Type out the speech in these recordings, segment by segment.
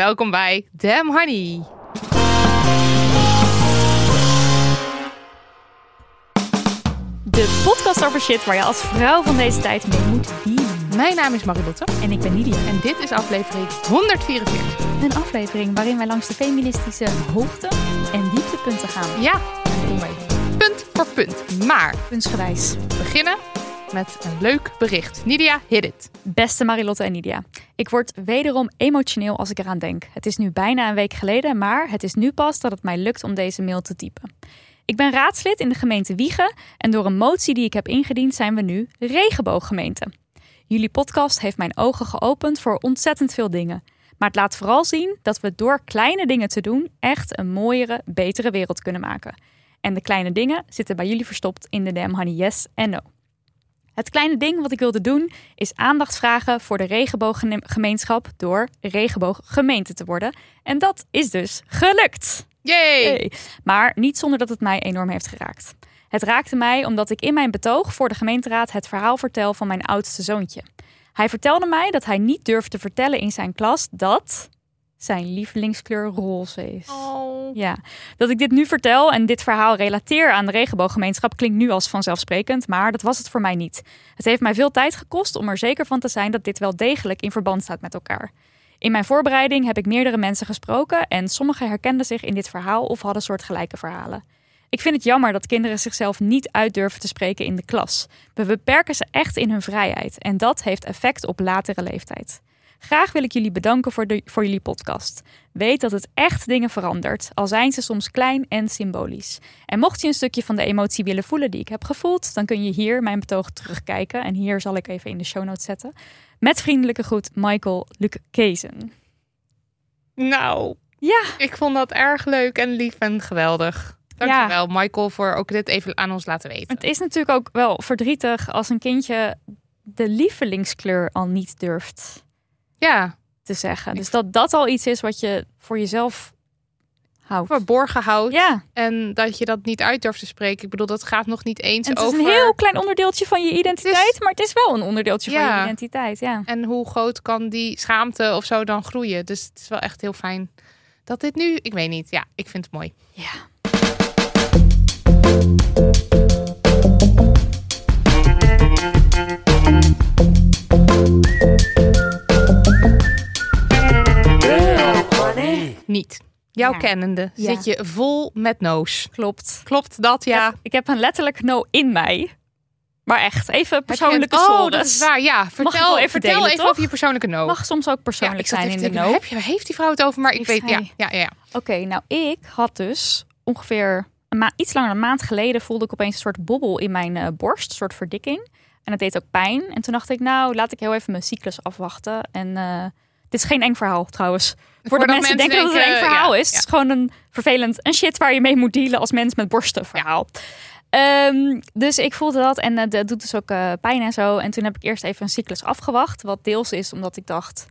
Welkom bij Damn Honey. De podcast over shit waar je als vrouw van deze tijd mee moet dealen. Mijn naam is Marilotte En ik ben Nidia. en dit is aflevering 144. Een aflevering waarin wij langs de feministische hoogte- en dieptepunten gaan. Ja, dat doen wij punt voor punt. Maar Puntsgewijs. beginnen met een leuk bericht. Nidia, hit it. Beste Marilotte en Nidia. Ik word wederom emotioneel als ik eraan denk. Het is nu bijna een week geleden, maar het is nu pas dat het mij lukt om deze mail te typen. Ik ben raadslid in de gemeente Wiegen en door een motie die ik heb ingediend zijn we nu regenbooggemeente. Jullie podcast heeft mijn ogen geopend voor ontzettend veel dingen. Maar het laat vooral zien dat we door kleine dingen te doen echt een mooiere, betere wereld kunnen maken. En de kleine dingen zitten bij jullie verstopt in de Damn Honey Yes en No. Het kleine ding wat ik wilde doen is aandacht vragen voor de regenbooggemeenschap door regenbooggemeente te worden. En dat is dus gelukt. Yay! Hey. Maar niet zonder dat het mij enorm heeft geraakt. Het raakte mij omdat ik in mijn betoog voor de gemeenteraad het verhaal vertel van mijn oudste zoontje. Hij vertelde mij dat hij niet durfde vertellen in zijn klas dat zijn lievelingskleur roze is. Oh. Ja, dat ik dit nu vertel en dit verhaal relateer aan de regenbooggemeenschap klinkt nu als vanzelfsprekend, maar dat was het voor mij niet. Het heeft mij veel tijd gekost om er zeker van te zijn dat dit wel degelijk in verband staat met elkaar. In mijn voorbereiding heb ik meerdere mensen gesproken en sommigen herkenden zich in dit verhaal of hadden soortgelijke verhalen. Ik vind het jammer dat kinderen zichzelf niet uit durven te spreken in de klas. We beperken ze echt in hun vrijheid en dat heeft effect op latere leeftijd. Graag wil ik jullie bedanken voor, de, voor jullie podcast. Weet dat het echt dingen verandert, al zijn ze soms klein en symbolisch. En mocht je een stukje van de emotie willen voelen die ik heb gevoeld, dan kun je hier mijn betoog terugkijken. En hier zal ik even in de show notes zetten. Met vriendelijke groet, Michael Luc Kezen. Nou, Ja, ik vond dat erg leuk en lief en geweldig. Dankjewel, Michael, voor ook dit even aan ons laten weten. het is natuurlijk ook wel verdrietig als een kindje de lievelingskleur al niet durft Ja, te zeggen. Dus dat dat al iets is wat je voor jezelf houdt. verborgen houdt. Ja, En dat je dat niet uit durft te spreken. Ik bedoel, dat gaat nog niet eens en het is over... een heel klein onderdeeltje van je identiteit, maar het is wel een onderdeeltje van je identiteit. Ja. En hoe groot kan die schaamte of zo dan groeien? Dus het is wel echt heel fijn dat dit nu... Ik weet niet. Ja, ik vind het mooi. ja. Niet. Jouw Ja. kennende Ja. zit je vol met no's. Klopt. Klopt dat, ja? Ik heb een letterlijk no in mij. Maar echt, even persoonlijke een- Oh, dat is waar. Ja, vertel even vertel delen, even over je persoonlijke no. Mag soms ook persoonlijk zijn in de no. Heb je, heeft die vrouw het over? Maar ik Heeft weet... Ja, hij- ja, ja, ja. Oké, nou ik had dus ongeveer een iets langer dan een maand geleden voelde ik opeens een soort bobbel in mijn eh, borst, een soort verdikking. En het deed ook pijn. En toen dacht ik, nou laat ik heel even mijn cyclus afwachten. En eh, dit is geen eng verhaal trouwens. Voordat Voordat mensen, mensen denken, dat het een eng denken, verhaal ja, is. Het is gewoon een vervelend, een shit waar je mee moet dealen als mens met borsten verhaal. Ehm, dus ik voelde dat en eh, dat doet dus ook eh, pijn en zo. En toen heb ik eerst even een cyclus afgewacht. Wat deels is omdat ik dacht,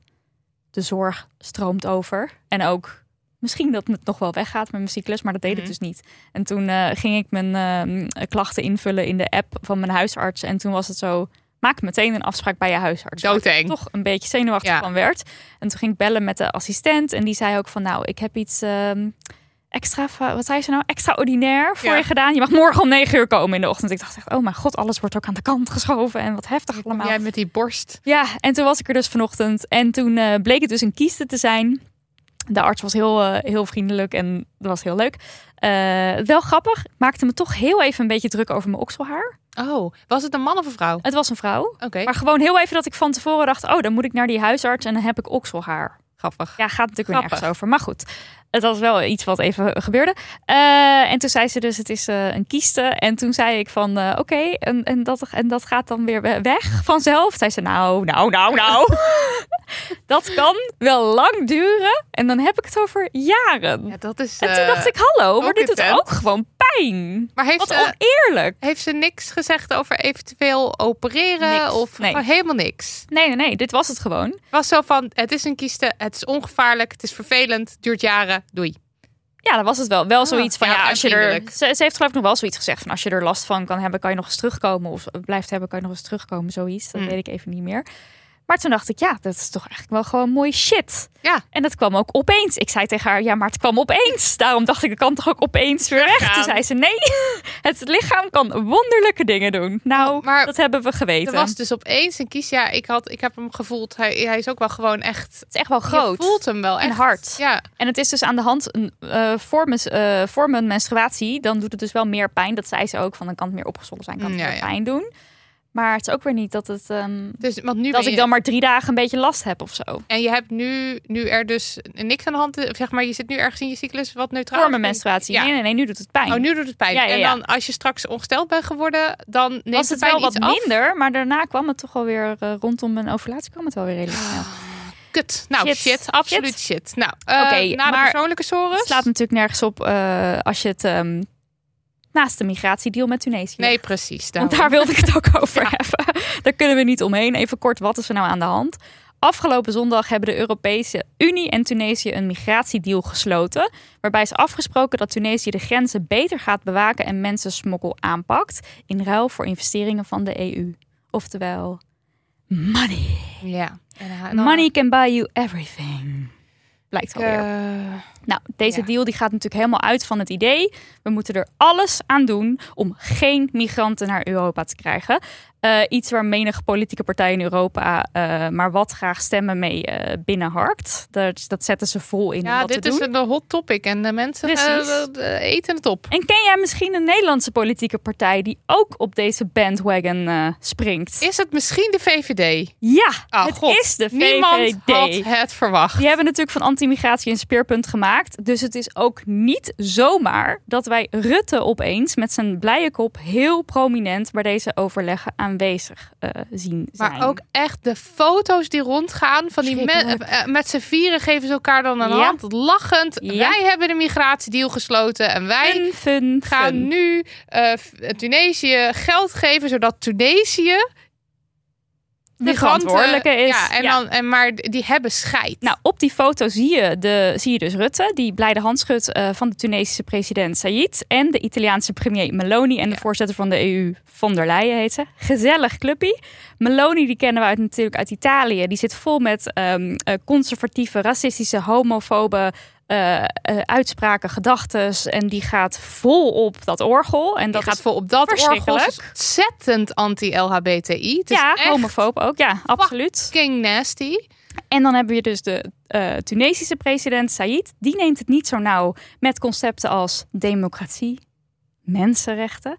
de zorg stroomt over. En ook misschien dat het nog wel weggaat met mijn cyclus, maar dat deed Mhm. het dus niet. En toen eh, ging ik mijn ehm, klachten invullen in de app van mijn huisarts. En toen was het zo, maak meteen een afspraak bij je huisarts. Waar ik toch een beetje zenuwachtig Ja. van werd. En toen ging ik bellen met de assistent en die zei ook van nou, ik heb iets ehm, extra, wat zei ze nou, extraordinair voor Ja. je gedaan. Je mag morgen om negen uur komen in de ochtend. Ik dacht echt, oh mijn god, alles wordt ook aan de kant geschoven en wat heftig allemaal. Jij met die borst. Ja, en toen was ik er dus vanochtend. En toen eh, bleek het dus een kieste te zijn. De arts was heel, eh, heel vriendelijk en dat was heel leuk. Eh, wel grappig. Maakte me toch heel even een beetje druk over mijn okselhaar. Oh, was het een man of een vrouw? Het was een vrouw. Oké. Maar gewoon heel even dat ik van tevoren dacht... oh, dan moet ik naar die huisarts en dan heb ik okselhaar. Grappig. Ja, gaat natuurlijk weer nergens over. Maar goed, het was wel iets wat even gebeurde. Eh, en toen zei ze dus, het is eh, een kieste. En toen zei ik van, eh, oké, en, en, dat, en dat gaat dan weer we- weg vanzelf. Zei ze, nou, nou, nou, nou. dat kan wel lang duren. En dan heb ik het over jaren. Ja, dat is. en toen dacht ik, hallo, maar dit doet ook gewoon pijn. Maar heeft Wat ze, oneerlijk. heeft ze niks gezegd over eventueel opereren? Niks. Of Nee. helemaal niks? Nee, nee, nee, dit was het gewoon. Het was zo van: het is een kieste, het is ongevaarlijk, het is vervelend, duurt jaren, doei. Ja, dat was het wel. Wel zoiets van, ja, als je er... ze heeft geloof ik nog wel zoiets gezegd van... als je er last van kan hebben, kan je nog eens terugkomen. Of blijft hebben, kan je nog eens terugkomen. Zoiets, dat Mm. weet ik even niet meer. Maar toen dacht ik, ja, dat is toch eigenlijk wel gewoon mooi shit. Ja. En dat kwam ook opeens. Ik zei tegen haar, ja, maar het kwam opeens. Daarom dacht ik, het kan toch ook opeens weer weg. Toen zei ze, nee, het lichaam kan wonderlijke dingen doen. Nou, maar dat hebben we geweten. Er was dus opeens een kies. Ja, ik, had, ik heb hem gevoeld. Hij, hij is ook wel gewoon echt. Het is echt wel groot. Je voelt hem wel En echt. hard. Ja, En het is dus aan de hand eh, voor, mes- voor mijn menstruatie. Dan doet het dus wel meer pijn. Dat zei ze ook. Van dan kan het meer opgezwollen zijn. Kan het Mm, ja, meer ja. pijn doen. Maar het is ook weer niet dat het... ehm, dus want nu dat ik dan maar drie dagen een beetje last heb of zo. En je hebt nu, nu er dus niks aan de hand. Of Zeg maar, je zit nu ergens in je cyclus wat neutraal. Voor mijn menstruatie. Ja. Nee, nee, nee. Nu doet het pijn. Oh, nu doet het pijn. Ja, ja, En dan als je straks ongesteld bent geworden, dan neemt was het pijn wel wat af. minder. Maar daarna kwam het toch alweer uh, rondom mijn ovulatie. kwam het wel weer redelijk snel. Kut. Nou, Shit. shit. absoluut shit. Nou, eh, Oké, na de maar persoonlijke sores. Het slaat natuurlijk nergens op eh, als je het ehm, naast de migratiedeal met Tunesië Nee, precies. Want daar wilde ik het ook over hebben. Daar kunnen we niet omheen. Even kort, wat is er nou aan de hand? Afgelopen zondag hebben de Europese Unie en Tunesië een migratiedeal gesloten. Waarbij is afgesproken dat Tunesië de grenzen beter gaat bewaken en mensensmokkel aanpakt. In ruil voor investeringen van de EU. Oftewel, money. Ja. Money can buy you everything. Blijkt alweer. eh, Nou, deze Ja. deal die gaat natuurlijk helemaal uit van het idee. We moeten er alles aan doen om geen migranten naar Europa te krijgen. Eh, iets waar menige politieke partij in Europa eh, maar wat graag stemmen mee eh, binnenharkt. Dat, dat zetten ze vol in ja, dit is een hot topic en de mensen eten het op. En ken jij misschien een Nederlandse politieke partij die ook op deze bandwagon springt? Is het misschien de VVD? Ja, Oh, het God. is de Niemand VVD. had het verwacht. Die hebben natuurlijk van anti-migratie een speerpunt gemaakt. Dus het is ook niet zomaar dat wij Rutte opeens met zijn blije kop heel prominent bij deze overleggen aanwezig eh, zien zijn. Maar ook echt de foto's die rondgaan van die men, Schrikkelijk. eh, met z'n vieren geven ze elkaar dan een Ja. hand, lachend. Ja. Wij hebben de migratiedeal gesloten en wij fun, fun, gaan fun. nu eh, Tunesië geld geven zodat Tunesië de migranten- verantwoordelijke is. Ja, en Ja. Dan, en maar die hebben scheid. Nou, op die foto zie je, de, zie je dus Rutte, die blijde handschudt eh, van de Tunesische president Said. En de Italiaanse premier Meloni en de voorzitter van de EU, von der Leyen heet ze. Gezellig clubpie. Meloni, die kennen we uit, natuurlijk uit Italië. Die zit vol met ehm, eh, conservatieve, racistische, homofobe eh, eh, uitspraken, gedachten. En die gaat vol op dat orgel. En die dat gaat is voor op dat orgel is ontzettend anti-LHBTI. Het is ja, echt homofoob ook. Ja, absoluut. fucking nasty. En dan hebben je dus de eh, Tunesische president Said. Die neemt het niet zo nauw met concepten als democratie, mensenrechten.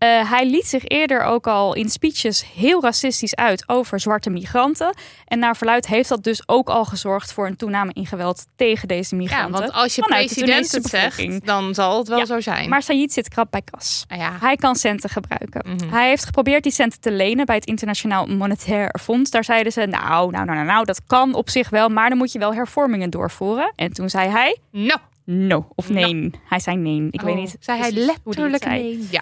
Eh, hij liet zich eerder ook al in speeches heel racistisch uit over zwarte migranten. En naar verluid heeft dat dus ook al gezorgd voor een toename in geweld tegen deze Ja, migranten. want als je president het zegt, dan zal het wel Ja, zo zijn. Maar Said zit krap bij kas. Ah ja, Hij kan centen gebruiken. Mhm. Hij heeft geprobeerd die centen te lenen bij het Internationaal Monetair Fonds. Daar zeiden ze, nou, nou, nou, nou, nou, dat kan op zich wel, maar dan moet je wel hervormingen doorvoeren. En toen zei hij, no. no, of nee. Hij zei nee. Ik weet Oh, niet. Zei hij letterlijk nee? Ja.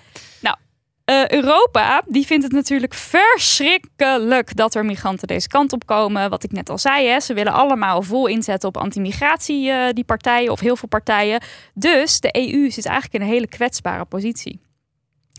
Eh, Europa, die vindt het natuurlijk verschrikkelijk dat er migranten deze kant op komen. Wat ik net al zei, hè, ze willen allemaal vol inzetten op anti-migratie, eh, die partijen, of heel veel partijen. Dus de EU zit eigenlijk in een hele kwetsbare positie.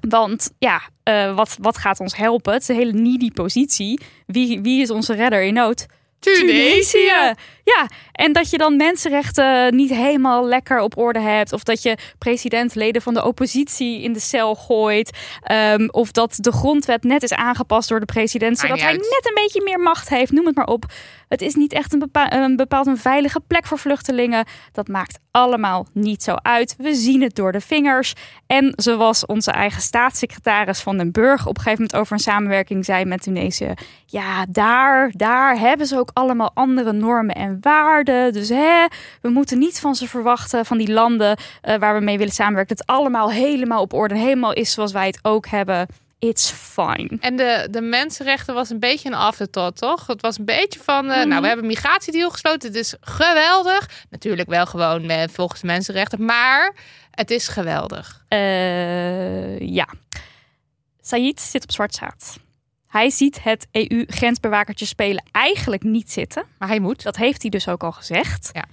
Want ja, uh, wat, wat gaat ons helpen? Het is een hele needy positie. Wie, wie is onze redder in nood? Tunesië. Ja, en dat je dan mensenrechten niet helemaal lekker op orde hebt. Of dat je presidentleden van de oppositie in de cel gooit. Um, of dat de grondwet net is aangepast door de president. Zodat hij net een beetje meer macht heeft. Noem het maar op. Het is niet echt een, bepaald een, bepaald een veilige plek voor vluchtelingen. Dat maakt allemaal niet zo uit. We zien het door de vingers. En zoals onze eigen staatssecretaris van den Burg op een gegeven moment over een samenwerking zei met Tunesië. Ja, daar, daar hebben ze ook allemaal andere normen en waarden. Dus hè, we moeten niet van ze verwachten, van die landen uh, waar we mee willen samenwerken, dat het allemaal helemaal op orde, helemaal is zoals wij het ook hebben. It's fine. En de, de mensenrechten was een beetje een afterthought, toch? Het was een beetje van, uh, nou, we hebben een migratiedeal gesloten. Het is geweldig. Natuurlijk wel gewoon met, volgens de mensenrechten, maar het is geweldig. Uh, ja. Said zit op zwart zaad. Hij ziet het EU-grensbewakertje spelen eigenlijk niet zitten. Maar hij moet. Dat heeft hij dus ook al gezegd. Ja.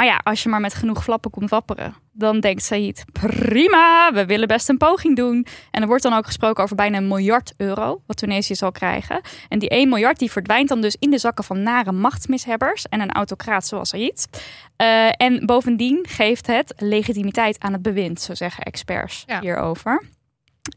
Maar ja, als je maar met genoeg flappen komt wapperen, dan denkt Said: prima, we willen best een poging doen. En er wordt dan ook gesproken over bijna een miljard euro, wat Tunesië zal krijgen. En die 1 miljard die verdwijnt dan dus in de zakken van nare machtsmishebbers en een autocraat zoals Said. Uh, en bovendien geeft het legitimiteit aan het bewind, zo zeggen experts hierover.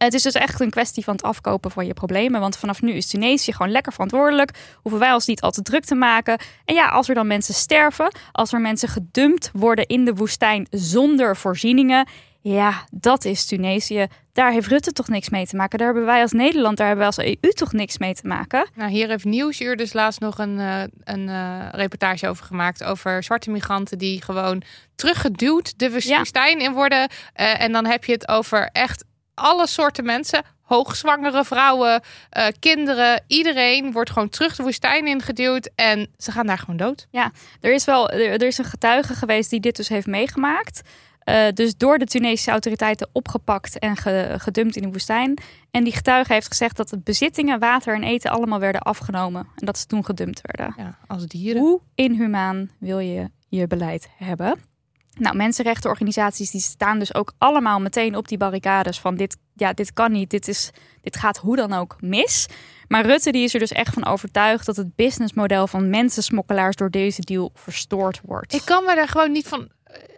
Het is dus echt een kwestie van het afkopen van je problemen. Want vanaf nu is Tunesië gewoon lekker verantwoordelijk. Hoeven wij ons niet al te druk te maken. En ja, als er dan mensen sterven, als er mensen gedumpt worden in de woestijn zonder voorzieningen. Ja, dat is Tunesië. Daar heeft Rutte toch niks mee te maken. Daar hebben wij als Nederland, daar hebben wij als EU toch niks mee te maken. Nou, hier heeft Nieuwsuur dus laatst nog een, uh, een uh, reportage over gemaakt. Over zwarte migranten die gewoon teruggeduwd de woestijn in worden. Uh, en dan heb je het over echt alle soorten mensen. Hoogzwangere vrouwen, uh, kinderen, iedereen wordt gewoon terug de woestijn ingeduwd en ze gaan daar gewoon dood. Ja, er is wel er, is een getuige geweest die dit dus heeft meegemaakt. Uh, dus door de Tunesische autoriteiten opgepakt en ge, gedumpt in de woestijn. En die getuige heeft gezegd dat de bezittingen, water en eten allemaal werden afgenomen. En dat ze toen gedumpt werden. Ja, als dieren. Hoe inhumaan wil je je beleid hebben? Nou, mensenrechtenorganisaties die staan dus ook allemaal meteen op die barricades van dit, ja, dit kan niet, dit, is, dit gaat hoe dan ook mis. Maar Rutte die is er dus echt van overtuigd dat het businessmodel van mensensmokkelaars door deze deal verstoord wordt. Ik kan me daar gewoon niet van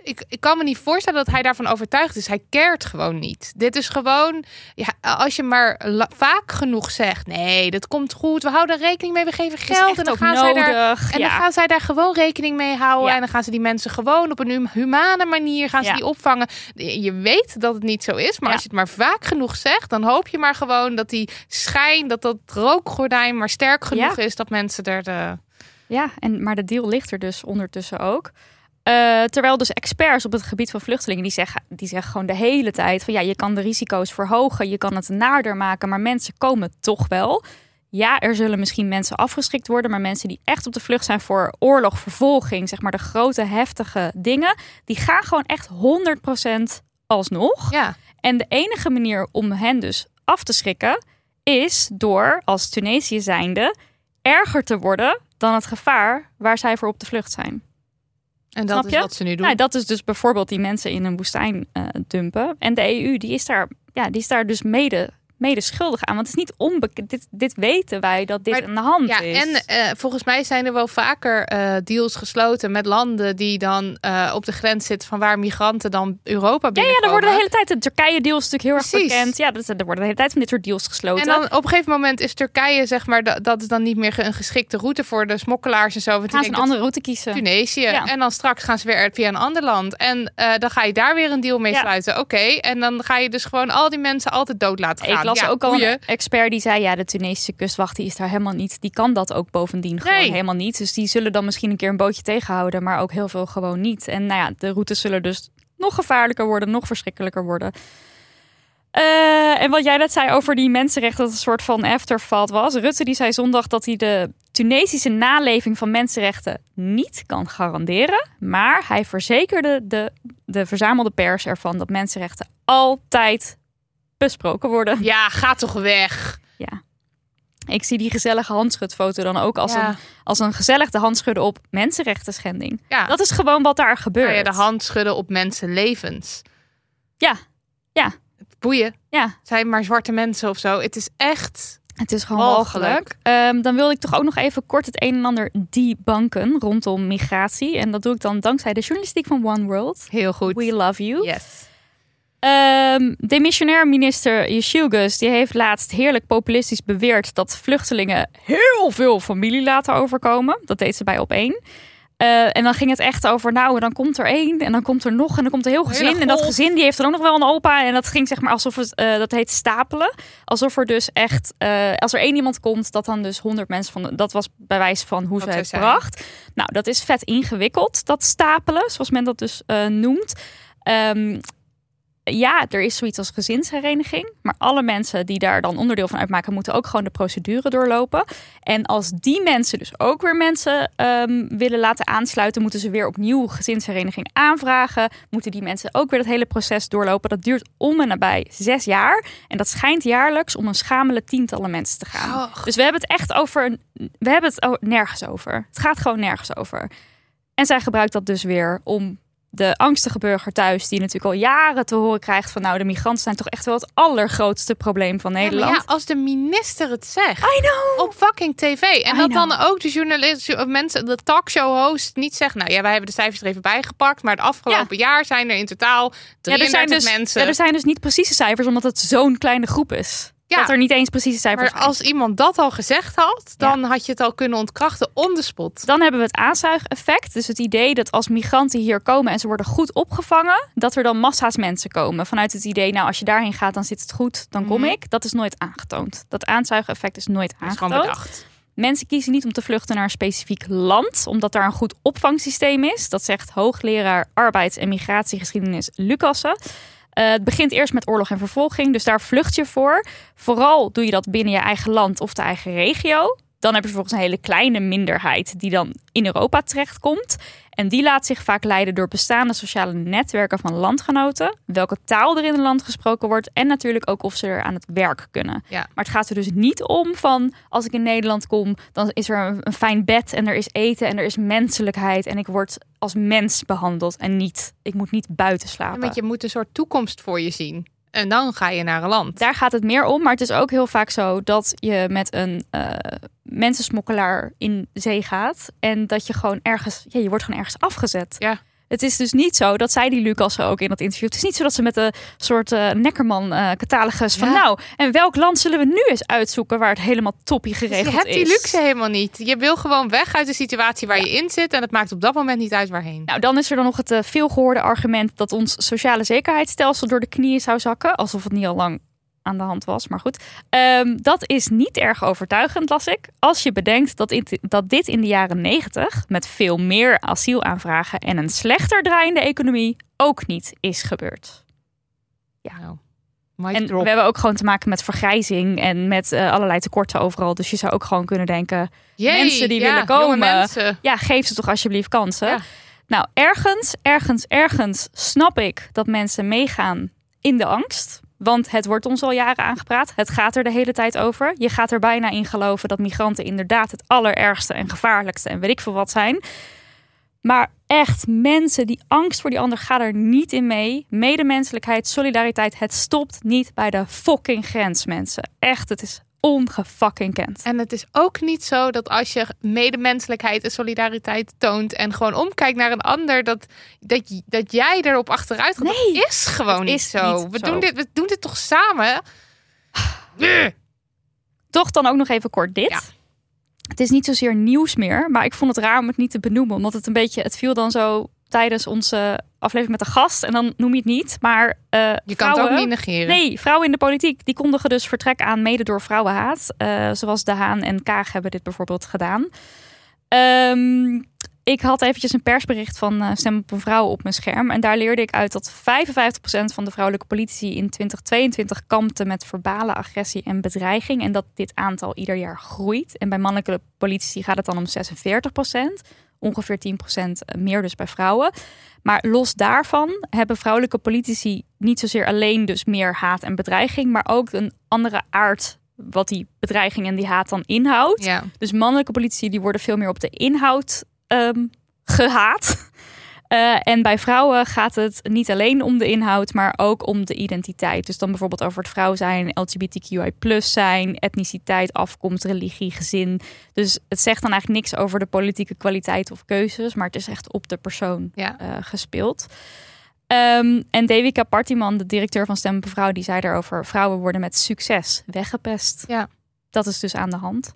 ik, ik kan me niet voorstellen dat hij daarvan overtuigd is. Hij keert gewoon niet. Dit is gewoon, ja, als je maar vaak genoeg zegt: nee, dat komt goed. We houden rekening mee, we geven geld. En dan, gaan zij daar, en dan gaan zij daar gewoon rekening mee houden. En dan gaan ze die mensen gewoon op een humane manier gaan ze die opvangen. Je weet dat het niet zo is, maar als je het maar vaak genoeg zegt, dan hoop je maar gewoon dat die schijn, dat dat rookgordijn maar sterk genoeg is dat mensen er de. Ja, en maar de deal ligt er dus ondertussen ook. Uh, terwijl dus experts op het gebied van vluchtelingen die zeggen, die zeggen gewoon de hele tijd van ja, je kan de risico's verhogen, je kan het naarder maken, maar mensen komen toch wel. Ja, er zullen misschien mensen afgeschikt worden, maar mensen die echt op de vlucht zijn voor oorlog, vervolging, zeg maar de grote heftige dingen, die gaan gewoon echt 100% alsnog. Ja. En de enige manier om hen dus af te schrikken is door als Tunesië zijnde erger te worden dan het gevaar waar zij voor op de vlucht zijn. En dat is wat ze nu doen. Nou, dat is dus bijvoorbeeld die mensen in een woestijn uh, dumpen. En de EU die is daar, ja, die is daar dus mede mede schuldig aan. Want het is niet onbekend. Dit, dit weten wij dat dit maar, aan de hand ja, is. En uh, volgens mij zijn er wel vaker uh, deals gesloten met landen die dan uh, op de grens zitten van waar migranten dan Europa binnenkomen. Ja, ja er worden de hele tijd de Turkije-deals natuurlijk heel Precies. erg bekend. Ja, dat, er worden de hele tijd van dit soort deals gesloten. En dan op een gegeven moment is Turkije, zeg maar, dat, dat is dan niet meer een geschikte route voor de smokkelaars en zo. Want gaan ze een andere route kiezen. Tunesië. Ja. En dan straks gaan ze weer via een ander land. En dan ga je daar weer een deal mee sluiten. Oké. Okay. En dan ga je dus gewoon al die mensen altijd dood laten gaan. Ik las ook al een expert die zei, ja, de Tunesische kustwacht die is daar helemaal niet. Die kan dat ook bovendien gewoon nee. helemaal niet. Dus die zullen dan misschien een keer een bootje tegenhouden, maar ook heel veel gewoon niet. En nou ja, de routes zullen dus nog gevaarlijker worden, nog verschrikkelijker worden. Uh, en wat jij net zei over die mensenrechten, dat het een soort van afterthought was. Rutte die zei zondag dat hij de Tunesische naleving van mensenrechten niet kan garanderen. Maar hij verzekerde de, de verzamelde pers ervan dat mensenrechten altijd besproken worden. Ja, ga toch weg. Ja. Ik zie die gezellige handschudfoto dan ook als, een, als een gezellige handschudden op mensenrechten schending. Ja. Dat is gewoon wat daar gebeurt. Nou ja, de handschudden op mensenlevens. Ja, ja. boeien. Ja, Zijn maar zwarte mensen of zo. Het is echt. het is gewoon walgelijk. Ehm, dan wilde ik toch ook nog even kort het een en ander debunken rondom migratie. En dat doe ik dan dankzij de journalistiek van One World. Heel goed. We love you. Yes. Ehm, demissionair minister Yeshilgus die heeft laatst heerlijk populistisch beweerd dat vluchtelingen heel veel familie laten overkomen. Dat deed ze bij op één. Eh, en dan ging het echt over, nou, dan komt er één en dan komt er nog en dan komt er heel gezin. En dat gezin die heeft dan ook nog wel een opa. En dat ging zeg maar alsof het, eh, dat heet stapelen. Alsof er dus echt, eh, als er één iemand komt, dat dan dus honderd mensen van, dat was bewijs van hoe ze het bracht. Nou, dat is vet ingewikkeld, dat stapelen, zoals men dat dus noemt. Ehm, ja, er is zoiets als gezinshereniging. Maar alle mensen die daar dan onderdeel van uitmaken, moeten ook gewoon de procedure doorlopen. En als die mensen dus ook weer mensen ehm, willen laten aansluiten, moeten ze weer opnieuw gezinshereniging aanvragen. Moeten die mensen ook weer dat hele proces doorlopen. Dat duurt om en nabij zes jaar. En dat schijnt jaarlijks om een schamele tientallen mensen te gaan. Dus we hebben het echt over. We hebben het nergens over. Het gaat gewoon nergens over. En zij gebruikt dat dus weer om de angstige burger thuis, die natuurlijk al jaren te horen krijgt van nou, de migranten zijn toch echt wel het allergrootste probleem van Nederland. ja, als de minister het zegt. I know. Op fucking tv. En I dat dan ook de journalist, of mensen, de talkshow-host niet zegt. Nou ja, wij hebben de cijfers er even bijgepakt. Maar het afgelopen jaar zijn er in totaal 33 Ja, er zijn, dus, mensen. er zijn dus niet precieze cijfers, omdat het zo'n kleine groep is. Ja. Dat er niet eens precieze cijfers maar zijn. als iemand dat al gezegd had, dan had je het al kunnen ontkrachten on the spot. Dan hebben we het aanzuigeffect. Dus het idee dat als migranten hier komen en ze worden goed opgevangen, dat er dan massa's mensen komen. Vanuit het idee, nou als je daarheen gaat, dan zit het goed, dan kom Mhm. ik. Dat is nooit aangetoond. Dat aanzuigeffect is nooit Dat is gewoon aangetoond. bedacht. Mensen kiezen niet om te vluchten naar een specifiek land, omdat daar een goed opvangsysteem is. Dat zegt hoogleraar arbeids- en migratiegeschiedenis Lucassen. Eh, het begint eerst met oorlog en vervolging, dus daar vlucht je voor. Vooral doe je dat binnen je eigen land of de eigen regio. Dan heb je vervolgens een hele kleine minderheid die dan in Europa terechtkomt. En die laat zich vaak leiden door bestaande sociale netwerken van landgenoten. Welke taal er in een land gesproken wordt. En natuurlijk ook of ze er aan het werk kunnen. Ja. Maar het gaat er dus niet om van als ik in Nederland kom, dan is er een, een fijn bed en er is eten en er is menselijkheid. En ik word als mens behandeld en niet, ik moet niet buiten Ja, slapen. Want je moet een soort toekomst voor je zien. En dan ga je naar een land. Daar gaat het meer om. Maar het is ook heel vaak zo dat je met een eh, mensensmokkelaar in zee gaat. En dat je gewoon ergens, ja, je wordt gewoon ergens afgezet. Ja. Het is dus niet zo, dat zei die Lucas ook in dat interview. Het is niet zo dat ze met een soort eh Neckerman eh van Ja. nou, en welk land zullen we nu eens uitzoeken waar het helemaal toppie Dus geregeld je hebt is. die luxe helemaal niet. Je wil gewoon weg uit de situatie waar je in zit. En het maakt op dat moment niet uit waarheen. Nou, dan is er dan nog het eh, veelgehoorde argument dat ons sociale zekerheidsstelsel door de knieën zou zakken. Alsof het niet al lang aan de hand was, maar goed. Ehm, dat is niet erg overtuigend, las ik. Als je bedenkt dat, in- dat dit in de jaren negentig met veel meer asielaanvragen en een slechter draaiende economie ook niet is gebeurd. Nou, mic En drop. we hebben ook gewoon te maken met vergrijzing en met eh, allerlei tekorten overal. Dus je zou ook gewoon kunnen denken, Jee, mensen die ja, willen komen. ja, geef ze toch alsjeblieft kansen. Ja. Nou, ergens, ergens, ergens snap ik dat mensen meegaan in de angst. Want het wordt ons al jaren aangepraat. Het gaat er de hele tijd over. Je gaat er bijna in geloven dat migranten inderdaad het allerergste en gevaarlijkste en weet ik veel wat zijn. Maar echt, mensen, die angst voor die ander, ga er niet in mee. Medemenselijkheid, solidariteit, het stopt niet bij de fucking grens, mensen. Echt, het is ongefucking kent. En het is ook niet zo dat als je medemenselijkheid en solidariteit toont en gewoon omkijkt naar een ander, dat, dat, dat jij erop achteruit gaat. Nee, dat is gewoon het niet is zo. niet we, zo. Doen dit, we doen dit toch samen? Toch dan ook nog even kort dit. Ja. Het is niet zozeer nieuws meer, maar ik vond het raar om het niet te benoemen. Omdat het een beetje, het viel dan zo tijdens onze aflevering met de gast. En dan noem je het niet. Maar eh, Je kan het ook niet negeren. Nee, vrouwen in de politiek, die kondigen dus vertrek aan mede door vrouwenhaat. Eh, zoals De Haan en Kaag hebben dit bijvoorbeeld gedaan. Ehm, ik had eventjes een persbericht van eh, Stem op een Vrouw op mijn scherm. En daar leerde ik uit dat 55% van de vrouwelijke politici in 2022 kampte met verbale agressie en bedreiging. En dat dit aantal ieder jaar groeit. En bij mannelijke politici gaat het dan om 46%. Ongeveer 10% meer dus bij vrouwen. Maar los daarvan hebben vrouwelijke politici niet zozeer alleen dus meer haat en bedreiging, maar ook een andere aard wat die bedreiging en die haat dan inhoudt. Ja. Dus mannelijke politici die worden veel meer op de inhoud ehm, gehaat. Eh, en bij vrouwen gaat het niet alleen om de inhoud, maar ook om de identiteit. Dus dan bijvoorbeeld over het vrouw zijn, LGBTQI zijn, etniciteit, afkomst, religie, gezin. Dus het zegt dan eigenlijk niks over de politieke kwaliteit of keuzes, maar het is echt op de persoon Ja. eh, gespeeld. Ehm, en Devika Partiman, de directeur van Stem Vrouw, die zei daarover: vrouwen worden met succes weggepest. Ja. Dat is dus aan de hand.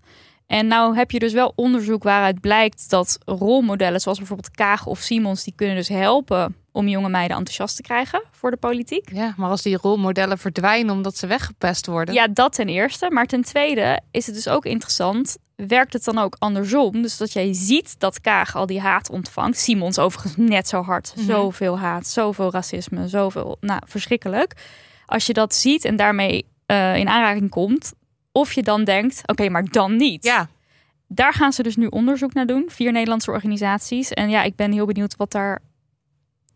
En nou heb je dus wel onderzoek waaruit blijkt dat rolmodellen zoals bijvoorbeeld Kaag of Simons, die kunnen dus helpen om jonge meiden enthousiast te krijgen voor de politiek. Ja, maar als die rolmodellen verdwijnen omdat ze weggepest worden. Ja, dat ten eerste. Maar ten tweede is het dus ook interessant. Werkt het dan ook andersom? Dus dat jij ziet dat Kaag al die haat ontvangt. Simons overigens net zo hard. Mhm. Zoveel haat, zoveel racisme, zoveel. Nou, verschrikkelijk. Als je dat ziet en daarmee eh, in aanraking komt. Of je dan denkt, oké, maar dan niet. Ja, Daar gaan ze dus nu onderzoek naar doen. Vier Nederlandse organisaties. En ja, ik ben heel benieuwd wat daar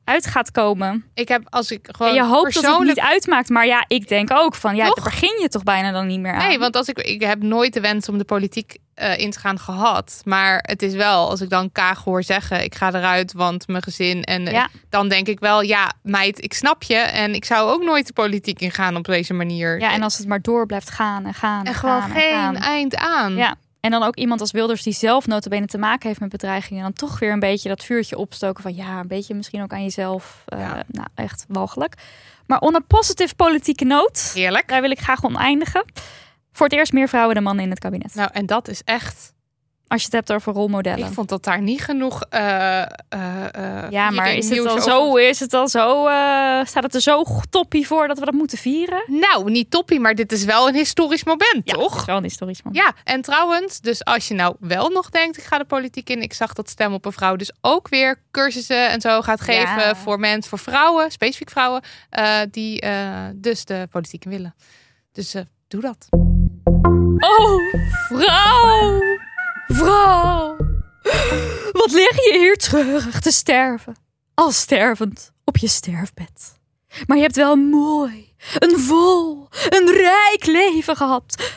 uit gaat komen. ik heb als ik gewoon En je hoopt dat het persoonlijk niet uitmaakt. Maar ja, ik denk ook van, ja, Toch? daar begin je toch bijna dan niet meer aan. Nee, want als ik, ik heb nooit de wens om de politiek eh, in te gaan gehad. Maar het is wel, als ik dan Kaag hoor zeggen, ik ga eruit, want mijn gezin. En eh, Ja. dan denk ik wel, ja, meid, ik snap je. En ik zou ook nooit de politiek ingaan op deze manier. Ja, en als het maar door blijft gaan en gaan en, en gewoon gaan en geen gaan. eind aan. Ja, en dan ook iemand als Wilders die zelf notabene te maken heeft met bedreigingen. En dan toch weer een beetje dat vuurtje opstoken van ja, een beetje misschien ook aan jezelf. Eh, Ja. Nou, echt walgelijk. Maar on een positieve politieke noot, Heerlijk. daar wil ik graag oneindigen. Voor het eerst meer vrouwen dan mannen in het kabinet. Nou, en dat is echt. Als je het hebt over rolmodellen. Ik vond dat daar niet genoeg. eh, eh, eh, ja, maar is het al over- zo? Is het al zo? staat het er zo toppie voor dat we dat moeten vieren? Nou, niet toppie, maar dit is wel een historisch moment, Ja, toch? wel een historisch moment. Ja, en trouwens, dus als je nou wel nog denkt, ik ga de politiek in. Ik zag dat Stem op een Vrouw dus ook weer cursussen en zo gaat geven Ja. voor mensen, voor vrouwen, specifiek vrouwen, die dus de politiek in willen. Dus doe dat. Oh, vrouw! Vrouw! Wat lig je hier treurig te sterven? Al stervend op je sterfbed. Maar je hebt wel een mooi, een vol, een rijk leven gehad.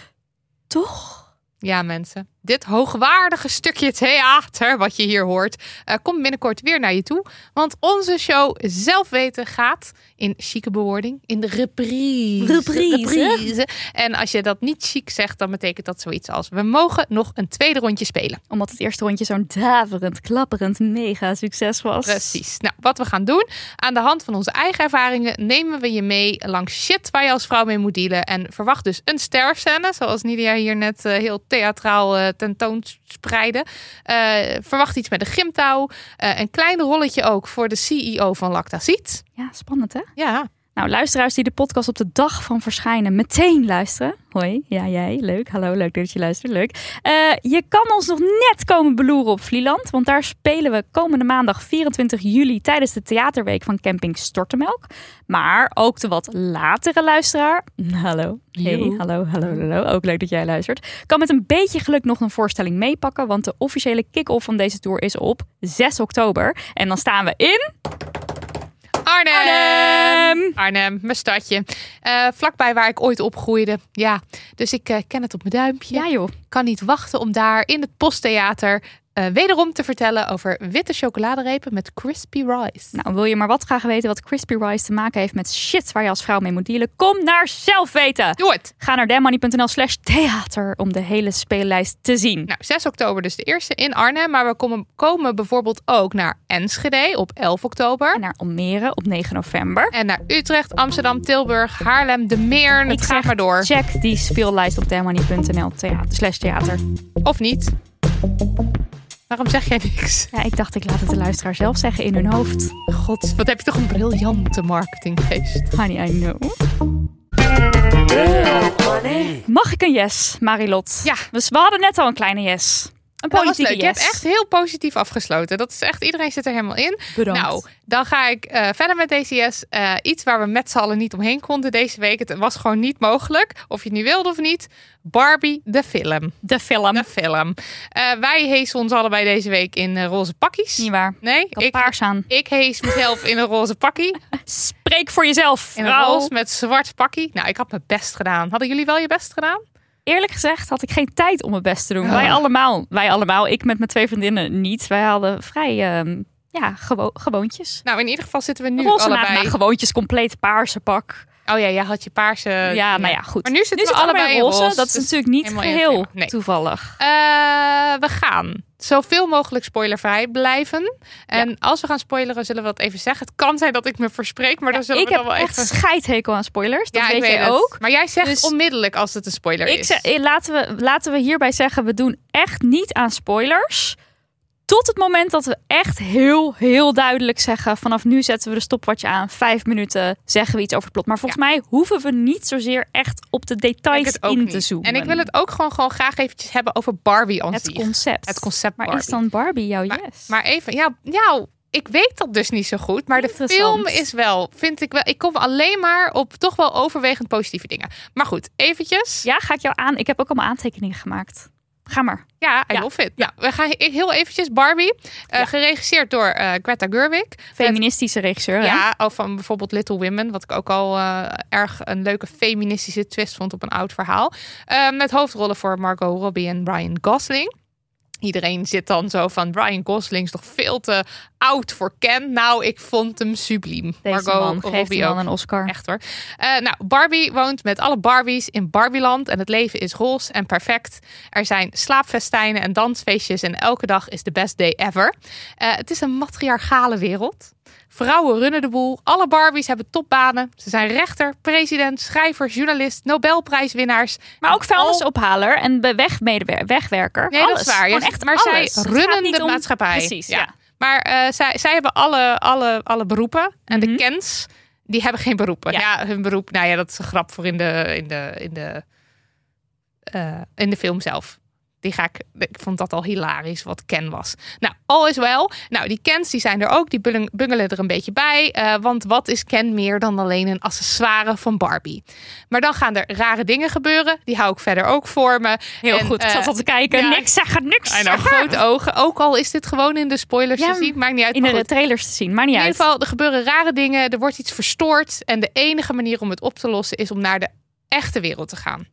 Toch? Ja, mensen. Dit hoogwaardige stukje theater, wat je hier hoort, eh, komt binnenkort weer naar je toe. Want onze show Zelf Weten gaat in chique bewoording in de reprise. Reprise. Reprise. En als je dat niet chic zegt, dan betekent dat zoiets als... we mogen nog een tweede rondje spelen. Omdat het eerste rondje zo'n daverend, klapperend, mega succes was. Precies. Nou, wat we gaan doen, aan de hand van onze eigen ervaringen nemen we je mee langs shit waar je als vrouw mee moet dealen. En verwacht dus een sterfscène, zoals Nidia hier net eh, heel theatraal eh, tentoonspreidde. Eh, verwacht iets met een gymtouw. Eh, een klein rolletje ook voor de CEO van Lactacid. Ja, spannend hè? Ja, Nou, luisteraars die de podcast op de dag van verschijnen meteen luisteren. Hoi, ja jij, leuk. Hallo, leuk dat je luistert, leuk. Eh, je kan ons nog net komen beloeren op Vlieland, want daar spelen we komende maandag 24 juli tijdens de theaterweek van Camping Stortemelk. Maar ook de wat latere luisteraar, hallo, hey, hallo, hallo, hallo, ook leuk dat jij luistert, kan met een beetje geluk nog een voorstelling meepakken, want de officiële kick-off van deze tour is op 6 oktober. En dan staan we in... Arnhem. Arnhem. Arnhem, mijn stadje. Eh, vlakbij waar ik ooit opgroeide. Ja, dus ik eh, ken het op mijn duimpje. Ja joh, kan niet wachten om daar in het posttheater eh, wederom te vertellen over witte chocoladerepen met crispy rice. Nou, wil je maar wat graag weten wat Crispy Rice te maken heeft met shit waar je als vrouw mee moet dealen? Kom naar zelf weten. Doe het! Ga naar demoney.nl slash theater om de hele speellijst te zien. Nou, 6 oktober dus de eerste in Arnhem, maar we komen, komen bijvoorbeeld ook naar Enschede op 11 oktober. En naar Almere op 9 november. En naar Utrecht, Amsterdam, Tilburg, Haarlem, De Meer. Het Ik gaat maar door. Check die speellijst op demoney.nl slash theater. Of niet. Waarom zeg jij niks? Ja, ik dacht ik laat het de luisteraar zelf zeggen in hun hoofd. God, wat heb je toch een briljante marketinggeest. Honey, I know. Mag ik een yes, Marilot? Ja. We, we hadden net al een kleine yes. Een was politieke leuk. Je yes. hebt echt heel positief afgesloten. Dat is echt, iedereen zit er helemaal in. Bedankt. Nou, dan ga ik eh, verder met DCS. Eh, iets waar we met z'n allen niet omheen konden deze week. Het was gewoon niet mogelijk. Of je het nu wilde of niet. Barbie, de film. de film. De film. Eh, wij heesen ons allebei deze week in roze pakjes. Niet waar. Nee, Ik ik, paars aan. ik hees mezelf in een roze pakkie. Spreek voor jezelf, In een vrouw. roze met zwart pakkie. Nou, ik had mijn best gedaan. Hadden jullie wel je best gedaan? Eerlijk gezegd had ik geen tijd om mijn best te doen. Wij allemaal, wij allemaal, ik met mijn twee vriendinnen niet. Wij hadden vrij, ehm, ja, gewo gewoontjes. Nou, in ieder geval zitten we nu Roze allebei. gewoontjes, compleet paarse pak. Oh ja, jij had je paarse. ja, nou ja, goed. Maar nu zitten nu we allebei roze. roze, Dat is dus natuurlijk niet geheel. Nee. toevallig. Eh, we gaan zoveel mogelijk spoilervrij blijven. En als we gaan spoileren, zullen we dat even zeggen. Het kan zijn dat ik me verspreek, maar dan zullen ik we heb dan wel echt even. scheidhekel aan spoilers. Dat ja, weet ik weet ook. Maar jij zegt Dus- onmiddellijk als het een spoiler Ik is. zeg, eh, laten, we, laten we hierbij zeggen, we doen echt niet aan spoilers. Tot het moment dat we echt heel, heel duidelijk zeggen... vanaf nu zetten we de stopwatch aan. Vijf minuten zeggen we iets over het plot. Maar volgens mij hoeven we niet zozeer echt op de details in niet. te zoomen. En ik wil het ook gewoon, gewoon graag eventjes hebben over Barbie Het zich. concept. Het concept Maar Barbie. is dan Barbie jouw Maar- yes? Maar even, ja, ja, ik weet dat dus niet zo goed. Maar de film is wel, vind ik wel. Ik kom alleen maar op toch wel overwegend positieve dingen. Maar goed, eventjes. Ja, ga ik jou aan. Ik heb ook allemaal aantekeningen gemaakt. Ga maar. Ja, I Ja. love it. Nou, we gaan he- heel eventjes Barbie, eh, Ja. geregisseerd door eh, Greta Gerwig. Feministische regisseur. Ja, of van bijvoorbeeld Little Women, wat ik ook al eh, erg een leuke feministische twist vond op een oud verhaal. Eh, met hoofdrollen voor Margot Robbie en Ryan Gosling. Iedereen zit dan zo van Ryan Gosling is toch veel te oud voor Ken. Nou, ik vond hem subliem. Deze Margot man geeft ook. een Oscar. Echt hoor. Eh, nou, Barbie woont met alle Barbies in Barbieland. En het leven is roze en perfect. Er zijn slaapfestijnen en dansfeestjes. En elke dag is de best day ever. Eh, het is een matriarchale wereld. Vrouwen runnen de boel. Alle Barbies hebben topbanen. Ze zijn rechter, president, schrijver, journalist, Nobelprijswinnaars. Maar ook Al- vuilnisophaler en wegwerker. Nee, alles. dat is waar. Ja, echt maar alles. zij runnen de om- maatschappij. Precies, Ja. ja. Maar eh, zij, zij hebben alle, alle, alle beroepen. En Mhm. de Kens, die hebben geen beroepen. Ja. Ja. hun beroep, nou ja, dat is een grap voor in de, in de, in de, eh, in de film zelf. Die ga ik, ik vond dat al hilarisch wat Ken was. Nou, all is wel. Nou, die Kens die zijn er ook. Die bung- bungelen er een beetje bij. eh, want wat is Ken meer dan alleen een accessoire van Barbie? Maar dan gaan er rare dingen gebeuren. Die hou ik verder ook voor me. Heel En, goed. Ik eh, zat al te kijken. ja. Niks zeggen, niks know, zeggen. grote ogen. Ook al is dit gewoon in de spoilers Ja, te zien. Maakt niet uit. In de goed. trailers te zien. Maar niet In uit. ieder geval, er gebeuren rare dingen. Er wordt iets verstoord. En de enige manier om het op te lossen is om naar de echte wereld te gaan.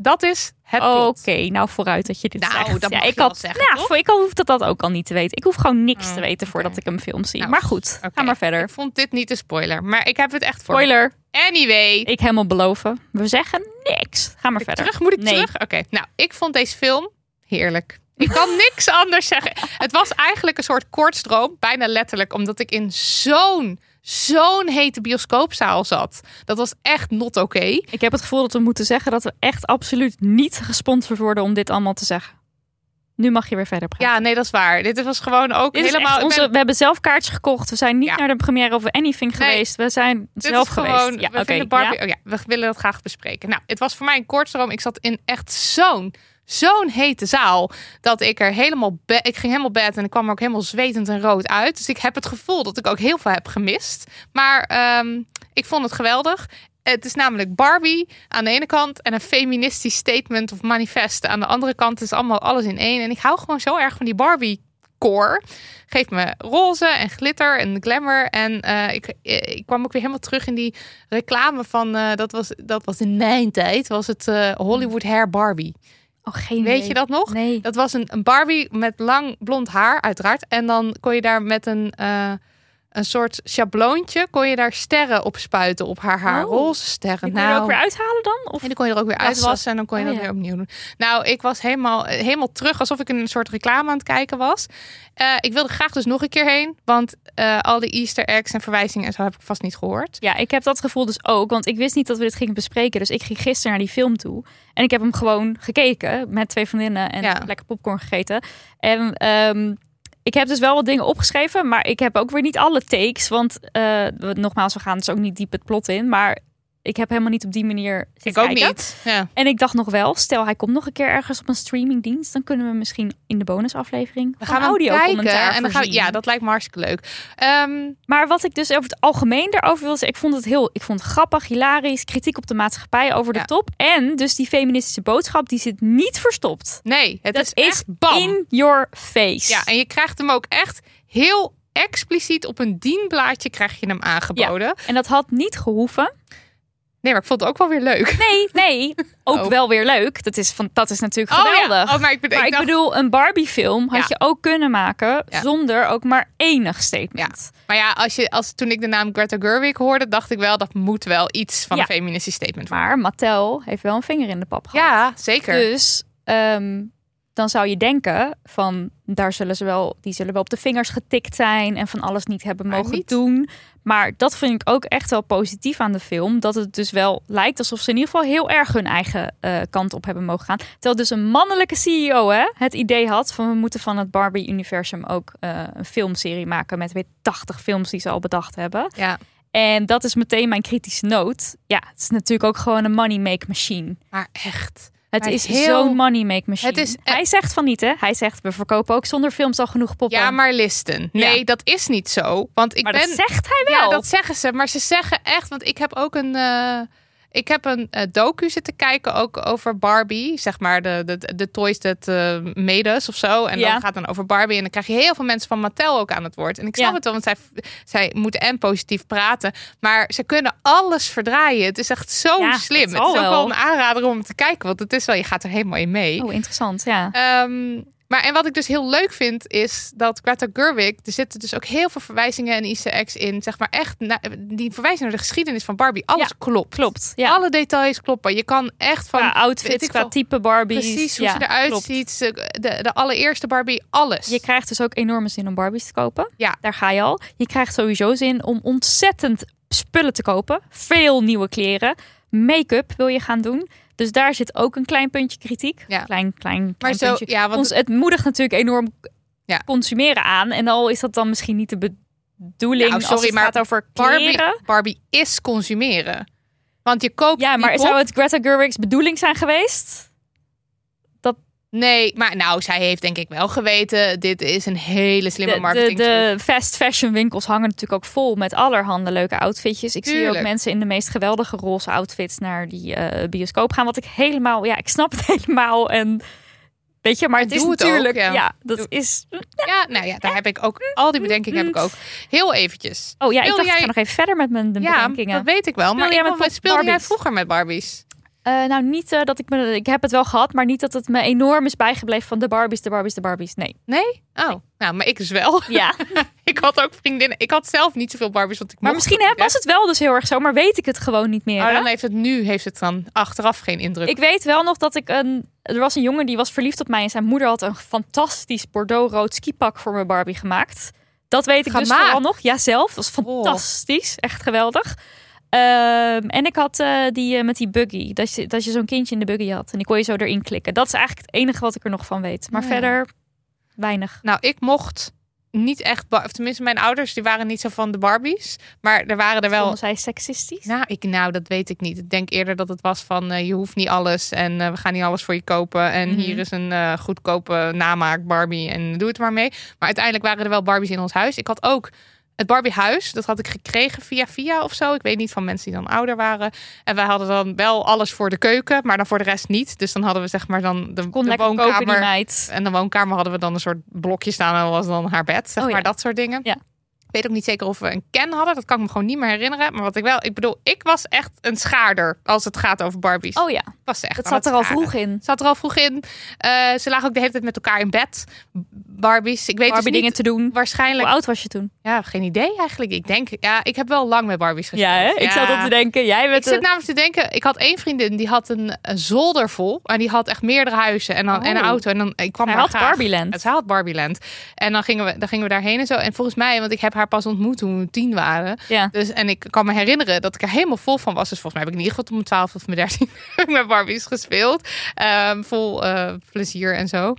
Dat is het Oké, nou vooruit dat je dit Nou, zegt. dat ja, ik had, zeggen, ja, toch? voor- ik hoef dat, dat ook al niet te weten. Ik hoef gewoon niks Oh, te weten voordat ik een film zie. Nou, maar goed, ga maar verder. Ik vond dit niet een spoiler. Maar ik heb het echt voor. Spoiler, Anyway. ik helemaal beloven. We zeggen niks. Ga maar verder. Terug, moet ik Nee. terug? Oké, nou, ik vond deze film heerlijk. Ik kan niks anders zeggen. Het was eigenlijk een soort kortstroom, bijna letterlijk, omdat ik in zo'n, zo'n hete bioscoopzaal zat. Dat was echt not oké. Ik heb het gevoel dat we moeten zeggen dat we echt absoluut niet gesponsord worden om dit allemaal te zeggen. Nu mag je weer verder praten. Ja, nee, dat is waar. Dit was gewoon ook Dit helemaal. onze, ben- We hebben zelf kaartjes gekocht. We zijn niet Ja. naar de première of anything Nee. geweest. We zijn zelf geweest. gewoon. ja, we vinden Barbie. ja. Oh ja, we willen dat graag bespreken. Nou, het was voor mij een kortstroom. Ik zat in echt zo'n. Zo'n hete zaal dat ik er helemaal ik ging helemaal bed en ik kwam er ook helemaal zwetend en rood uit. Dus ik heb het gevoel dat ik ook heel veel heb gemist. Maar ehm, ik vond het geweldig. Het is namelijk Barbie aan de ene kant en een feministisch statement of manifest aan de andere kant. Is allemaal alles in één. En ik hou gewoon zo erg van die Barbie core. Geeft me roze en glitter en glamour. En eh, ik, ik kwam ook weer helemaal terug in die reclame van eh, dat, was, dat was in mijn tijd. Was het eh, Hollywood Hair Barbie. Oh, geen Weet idee. je dat nog? Nee. Dat was een, een Barbie met lang blond haar, uiteraard. En dan kon je daar met een, eh, een soort schabloontje, kon je daar sterren op spuiten op haar haar. Oh. Roze sterren. Die kon je er Nou, ook weer uithalen dan? Of? en dan kon je er ook weer Wassen. uitwassen en dan kon je Oh, dat ja. weer opnieuw doen. Nou, ik was helemaal, helemaal terug, alsof ik in een soort reclame aan het kijken was. Eh, ik wilde graag dus nog een keer heen, want eh, al die easter eggs en verwijzingen en zo heb ik vast niet gehoord. Ja, ik heb dat gevoel dus ook. Want ik wist niet dat we dit gingen bespreken. Dus ik ging gisteren naar die film toe. En ik heb hem gewoon gekeken met twee vriendinnen. En Ja. lekker popcorn gegeten. En ehm, ik heb dus wel wat dingen opgeschreven. Maar ik heb ook weer niet alle takes. Want eh, nogmaals, we gaan dus ook niet diep het plot in. Maar ik heb helemaal niet op die manier Ik zitten ook kijken. niet. Ja. En ik dacht nog wel, stel hij komt nog een keer ergens op een streamingdienst. Dan kunnen we misschien in de bonusaflevering We gaan audio commentaar en dan gaan we, ja, dat lijkt me hartstikke leuk. Ehm, Maar wat ik dus over het algemeen daarover wil zeggen, ik vond het heel, ik vond het grappig, hilarisch, kritiek op de maatschappij over de Ja. top. En dus die feministische boodschap, die zit niet verstopt. nee, het Dat is echt bam. in your face. Ja, en je krijgt hem ook echt heel expliciet op een dienblaadje krijg je hem aangeboden. En dat had niet gehoeven. Nee, maar ik vond het ook wel weer leuk. Nee, nee, ook Oh. wel weer leuk. Dat is, van, dat is natuurlijk Oh ja. geweldig. Oh, maar ik bedoel- maar ik dacht- bedoel, een Barbie-film had Ja. je ook kunnen maken Ja. zonder ook maar enig statement. Maar ja, als je, als, toen ik de naam Greta Gerwig hoorde, dacht ik wel, dat moet wel iets van Ja. een feministisch statement worden. Maar Mattel heeft wel een vinger in de pap gehad. Ja, zeker. Dus ehm, dan zou je denken van daar zullen ze wel, die zullen wel op de vingers getikt zijn en van alles niet hebben mogen niet. doen. Maar dat vind ik ook echt wel positief aan de film. Dat het dus wel lijkt alsof ze in ieder geval heel erg hun eigen eh, kant op hebben mogen gaan. Terwijl dus een mannelijke CEO hè, het idee had van we moeten van het Barbie-universum ook eh, een filmserie maken met weer 80 films die ze al bedacht hebben. Ja, En dat is meteen mijn kritische noot. Ja, het is natuurlijk ook gewoon een money make machine. maar echt. Het Hij is is heel- zo'n money make machine. Het is- Hij zegt van niet, hè? Hij zegt we verkopen ook zonder films al genoeg poppen. Ja, maar listen. Nee, Ja. dat is niet zo. Want ik Maar ben. dat zegt hij wel. Ja, dat zeggen ze. Maar ze zeggen echt, want ik heb ook een. eh, ik heb een eh, docu zitten kijken ook over Barbie. Zeg maar de, de, de toys that eh made us of zo. En Ja. dan gaat dan over Barbie. En dan krijg je heel veel mensen van Mattel ook aan het woord. En ik snap Ja. het wel, want zij, zij moeten en positief praten. Maar ze kunnen alles verdraaien. Het is echt zo Ja, slim. dat Het is ook wel wel. een aanrader om te kijken. Want het is wel, je gaat er helemaal in mee. Oh, interessant, ja. Ehm, maar en wat ik dus heel leuk vind, is dat Greta Gerwig, er zitten dus ook heel veel verwijzingen en easter eggs in, zeg maar echt, na- die verwijzen naar de geschiedenis van Barbie. Alles Ja, klopt. Klopt, ja. Alle details kloppen. Je kan echt van weet outfits, qua veel, type Barbies. precies hoe ja, ze eruit klopt. ziet, de, de, de allereerste Barbie, alles. Je krijgt dus ook enorme zin om Barbies te kopen. Ja. Daar ga je al. Je krijgt sowieso zin om ontzettend spullen te kopen. Veel nieuwe kleren. Make-up wil je gaan doen. Dus daar zit ook een klein puntje kritiek. Ja. Klein, klein, maar klein zo, puntje. ja, want Ons, het moedigt natuurlijk enorm Ja. consumeren aan. En al is dat dan misschien niet de bedoeling Nou, als sorry, het maar gaat over kleren. Barbie, Barbie is consumeren. Want je koopt Ja, maar zou het Greta Gerwig's bedoeling zijn geweest? Nee, maar nou, zij heeft denk ik wel geweten, dit is een hele slimme De, de, marketing. de fast fashion winkels hangen natuurlijk ook vol met allerhande leuke outfitjes. Ik zie ook mensen in de meest geweldige roze outfits naar die eh, bioscoop gaan. Wat ik helemaal, ja, ik snap het helemaal. En weet je, maar het is ook, natuurlijk, ja. ja. dat is. Ja, nou ja, daar heb ik ook, al die bedenkingen heb ik ook. Heel eventjes. Oh ja, ik dacht, ik jij- ga nog even verder met mijn de Ja, bedenkingen. dat weet ik wel. Maar jij ik met speelde jij vroeger met Barbies? Eh, nou, niet eh, dat ik me, ik heb het wel gehad, maar niet dat het me enorm is bijgebleven van de Barbies, de Barbies, de Barbies. Nee. Nee? Oh, nou, maar ik dus wel. Ja, ik had ook vriendinnen. Ik had zelf niet zoveel Barbies, want ik maar misschien was het wel dus heel erg zo, maar weet ik het gewoon niet meer. Oh, hè? dan heeft het nu heeft het dan achteraf geen indruk. Ik weet wel nog dat ik een. Er was een jongen die was verliefd op mij en zijn moeder had een fantastisch Bordeaux-rood skipak voor mijn Barbie gemaakt. Dat weet ik dus Gemaakt? vooral nog. Ja, zelf. Dat was fantastisch. Echt geweldig. Ehm, en ik had eh, die eh, met die buggy. Dat je, dat je zo'n kindje in de buggy had. En die kon je zo erin klikken. Dat is eigenlijk het enige wat ik er nog van weet. Maar Ja. verder weinig. Nou, ik mocht niet echt, of tenminste mijn ouders, die waren niet zo van de Barbies. Maar er waren er wel Vonden zij seksistisch? Nou, ik, nou, dat weet ik niet. Ik denk eerder dat het was van eh, je hoeft niet alles en we gaan niet alles voor je kopen. En Mhm. hier is een goedkope namaak Barbie en doe het maar mee. Maar uiteindelijk waren er wel Barbies in ons huis. Ik had ook het Barbiehuis. Dat had ik gekregen via via of zo. Ik weet niet van mensen die dan ouder waren. En wij hadden dan wel alles voor de keuken, maar dan voor de rest niet. Dus dan hadden we zeg maar dan de, Kon woonkamer. En de woonkamer hadden we dan een soort blokje staan en dat was dan haar bed. Zeg Oh, ja. maar dat soort dingen. Ja. Ik weet ook niet zeker of we een ken hadden. Dat kan ik me gewoon niet meer herinneren. Maar wat ik wel, ik bedoel, ik was echt een schaarder als het gaat over Barbies. Oh ja, was echt aan zat het er al vroeg in. Zat er al vroeg in. Eh, ze lagen ook de hele tijd met elkaar in bed. Barbies. Ik weet Barbie dus dingen niet, te doen. Hoe waarschijnlijk. oud was je toen? Ja, geen idee eigenlijk. Ik denk, ja, ik heb wel lang met Barbies gespeeld. Ja, hè? ik zat op te denken. Jij Ik bent zit de- namelijk te denken, ik had één vriendin die had een, een zolder vol. En die had echt meerdere huizen en, dan, en een Oh. auto. En dan, ik kwam Hij had graag. Barbieland. Het, had Barbieland. En dan gingen, we, dan gingen we daarheen en zo. En volgens mij, want ik heb haar pas ontmoet toen we tien waren. Ja. Dus, en ik kan me herinneren dat ik er helemaal vol van was. Dus volgens mij heb ik in ieder geval tot mijn twaalf of mijn dertien met Barbies gespeeld. Ehm, vol eh, plezier en zo.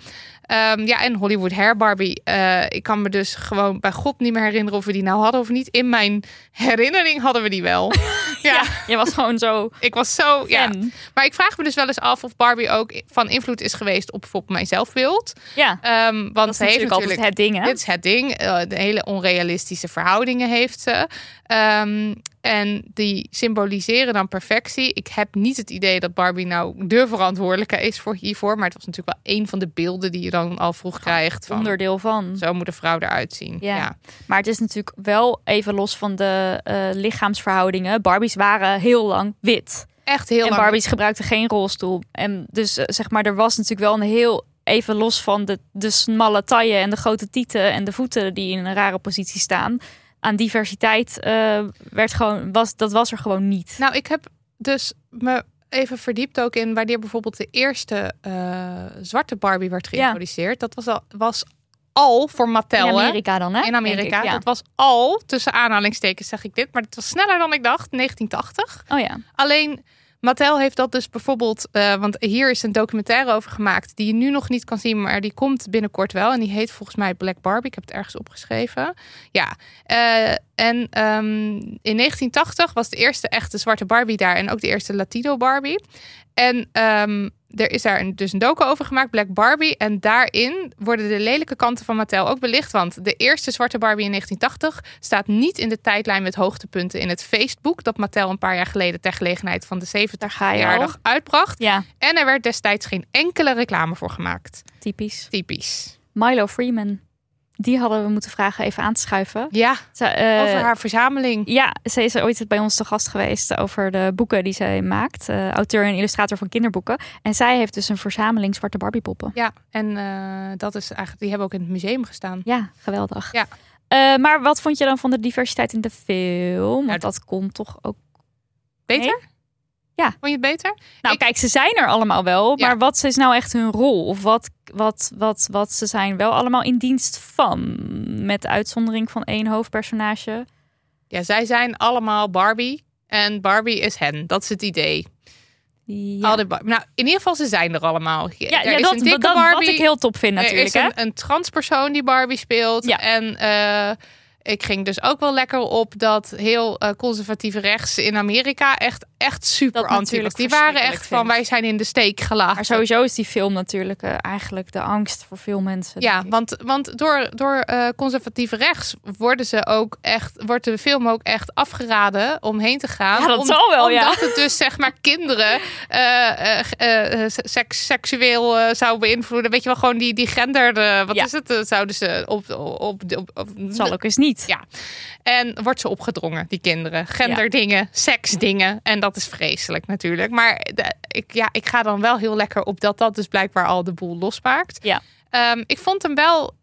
Ehm, ja, en Hollywood Hair Barbie. Eh, ik kan me dus gewoon bij God niet meer herinneren of we die nou hadden of niet. In mijn herinnering hadden we die wel. ja, Je was gewoon zo ik was zo... Ja. Maar ik vraag me dus wel eens af of Barbie ook van invloed is geweest op bijvoorbeeld mijn zelfbeeld. Ja, Ehm, want dat is ze heeft natuurlijk het ding, hè? dit is het ding. Eh, de hele onrealistische verhoudingen heeft ze. Ehm, En die symboliseren dan perfectie. Ik heb niet het idee dat Barbie nou de verantwoordelijke is voor hiervoor. Maar het was natuurlijk wel een van de beelden die je dan al vroeg krijgt. Van, Onderdeel van. zo moet een vrouw eruit zien. Ja. ja. Maar het is natuurlijk wel even los van de eh, lichaamsverhoudingen. Barbies waren heel lang wit. Echt heel en lang. Barbies gebruikten geen rolstoel. En dus eh, zeg maar, er was natuurlijk wel een heel even los van de, de smalle taille en de grote tieten en de voeten die in een rare positie staan. Aan diversiteit eh, werd gewoon, was, dat was er gewoon niet. Nou, ik heb dus me even verdiept ook in wanneer bijvoorbeeld de eerste eh, zwarte Barbie werd geïntroduceerd. Dat was al, was al voor Mattel. in hè? Amerika dan, hè? In Amerika. ik, ja. Dat was al, tussen aanhalingstekens zeg ik dit, maar het was sneller dan ik dacht, 1980. Oh ja. Alleen Mattel heeft dat dus bijvoorbeeld, eh, want hier is een documentaire over gemaakt die je nu nog niet kan zien, maar die komt binnenkort wel. En die heet volgens mij Black Barbie. Ik heb het ergens opgeschreven. Ja. eh, en ehm, in 1980 was de eerste echte zwarte Barbie daar en ook de eerste Latino Barbie. En ehm, er is daar een, dus een docu over gemaakt, Black Barbie. En daarin worden de lelijke kanten van Mattel ook belicht. Want de eerste zwarte Barbie in 1980 staat niet in de tijdlijn met hoogtepunten in het feestboek. Dat Mattel een paar jaar geleden ter gelegenheid van de 70 ga je al. verjaardag uitbracht. Ja, En er werd destijds geen enkele reclame voor gemaakt. typisch. Typisch. Milo Freeman. Die hadden we moeten vragen even aan te schuiven. Ja, Ze, eh, over haar verzameling. Ja, ze is ooit bij ons te gast geweest over de boeken die zij maakt. Eh, auteur en illustrator van kinderboeken. En zij heeft dus een verzameling zwarte Barbiepoppen. Ja, en eh, dat is eigenlijk, die hebben ook in het museum gestaan. Ja, geweldig. Ja. Maar wat vond je dan van de diversiteit in de film? Want Ja, dat kon toch ook... Beter? Ja. Vond je het beter? Nou, Ik- kijk, ze zijn er allemaal wel. Ja. Maar wat is nou echt hun rol? Of wat, wat, wat, wat ze zijn wel allemaal in dienst van? Met uitzondering van één hoofdpersonage. Ja, zij zijn allemaal Barbie. En Barbie is hen. Dat is het idee. Ja, Al die nou, in ieder geval, ze zijn er allemaal. ja, er ja is dat, een dikke dat, Barbie. wat ik heel top vind er natuurlijk. is hè? een, een transpersoon die Barbie speelt. Ja. En eh, ik ging dus ook wel lekker op dat heel eh, conservatieve rechts in Amerika echt, echt super anti was. Die waren echt van, vindt. wij zijn in de steek gelaten. Maar sowieso is die film natuurlijk eh, eigenlijk de angst voor veel mensen. Ja, want, want door, door eh, conservatieve rechts worden ze ook echt, wordt de film ook echt afgeraden om heen te gaan. Ja, dat Om- zal wel, ja. Omdat het dus zeg maar kinderen seks, seksueel zou beïnvloeden. Weet je wel, gewoon die, die gender, wat Ja. is het, zouden ze op... op, op, op, op- zal ook eens niet. Ja. En wordt ze opgedrongen, die kinderen. Genderdingen, seksdingen. En dat is vreselijk natuurlijk. Maar de- ik, ja, ik ga dan wel heel lekker op dat dat dus blijkbaar al de boel losmaakt. Ja. Ehm, ik vond hem wel...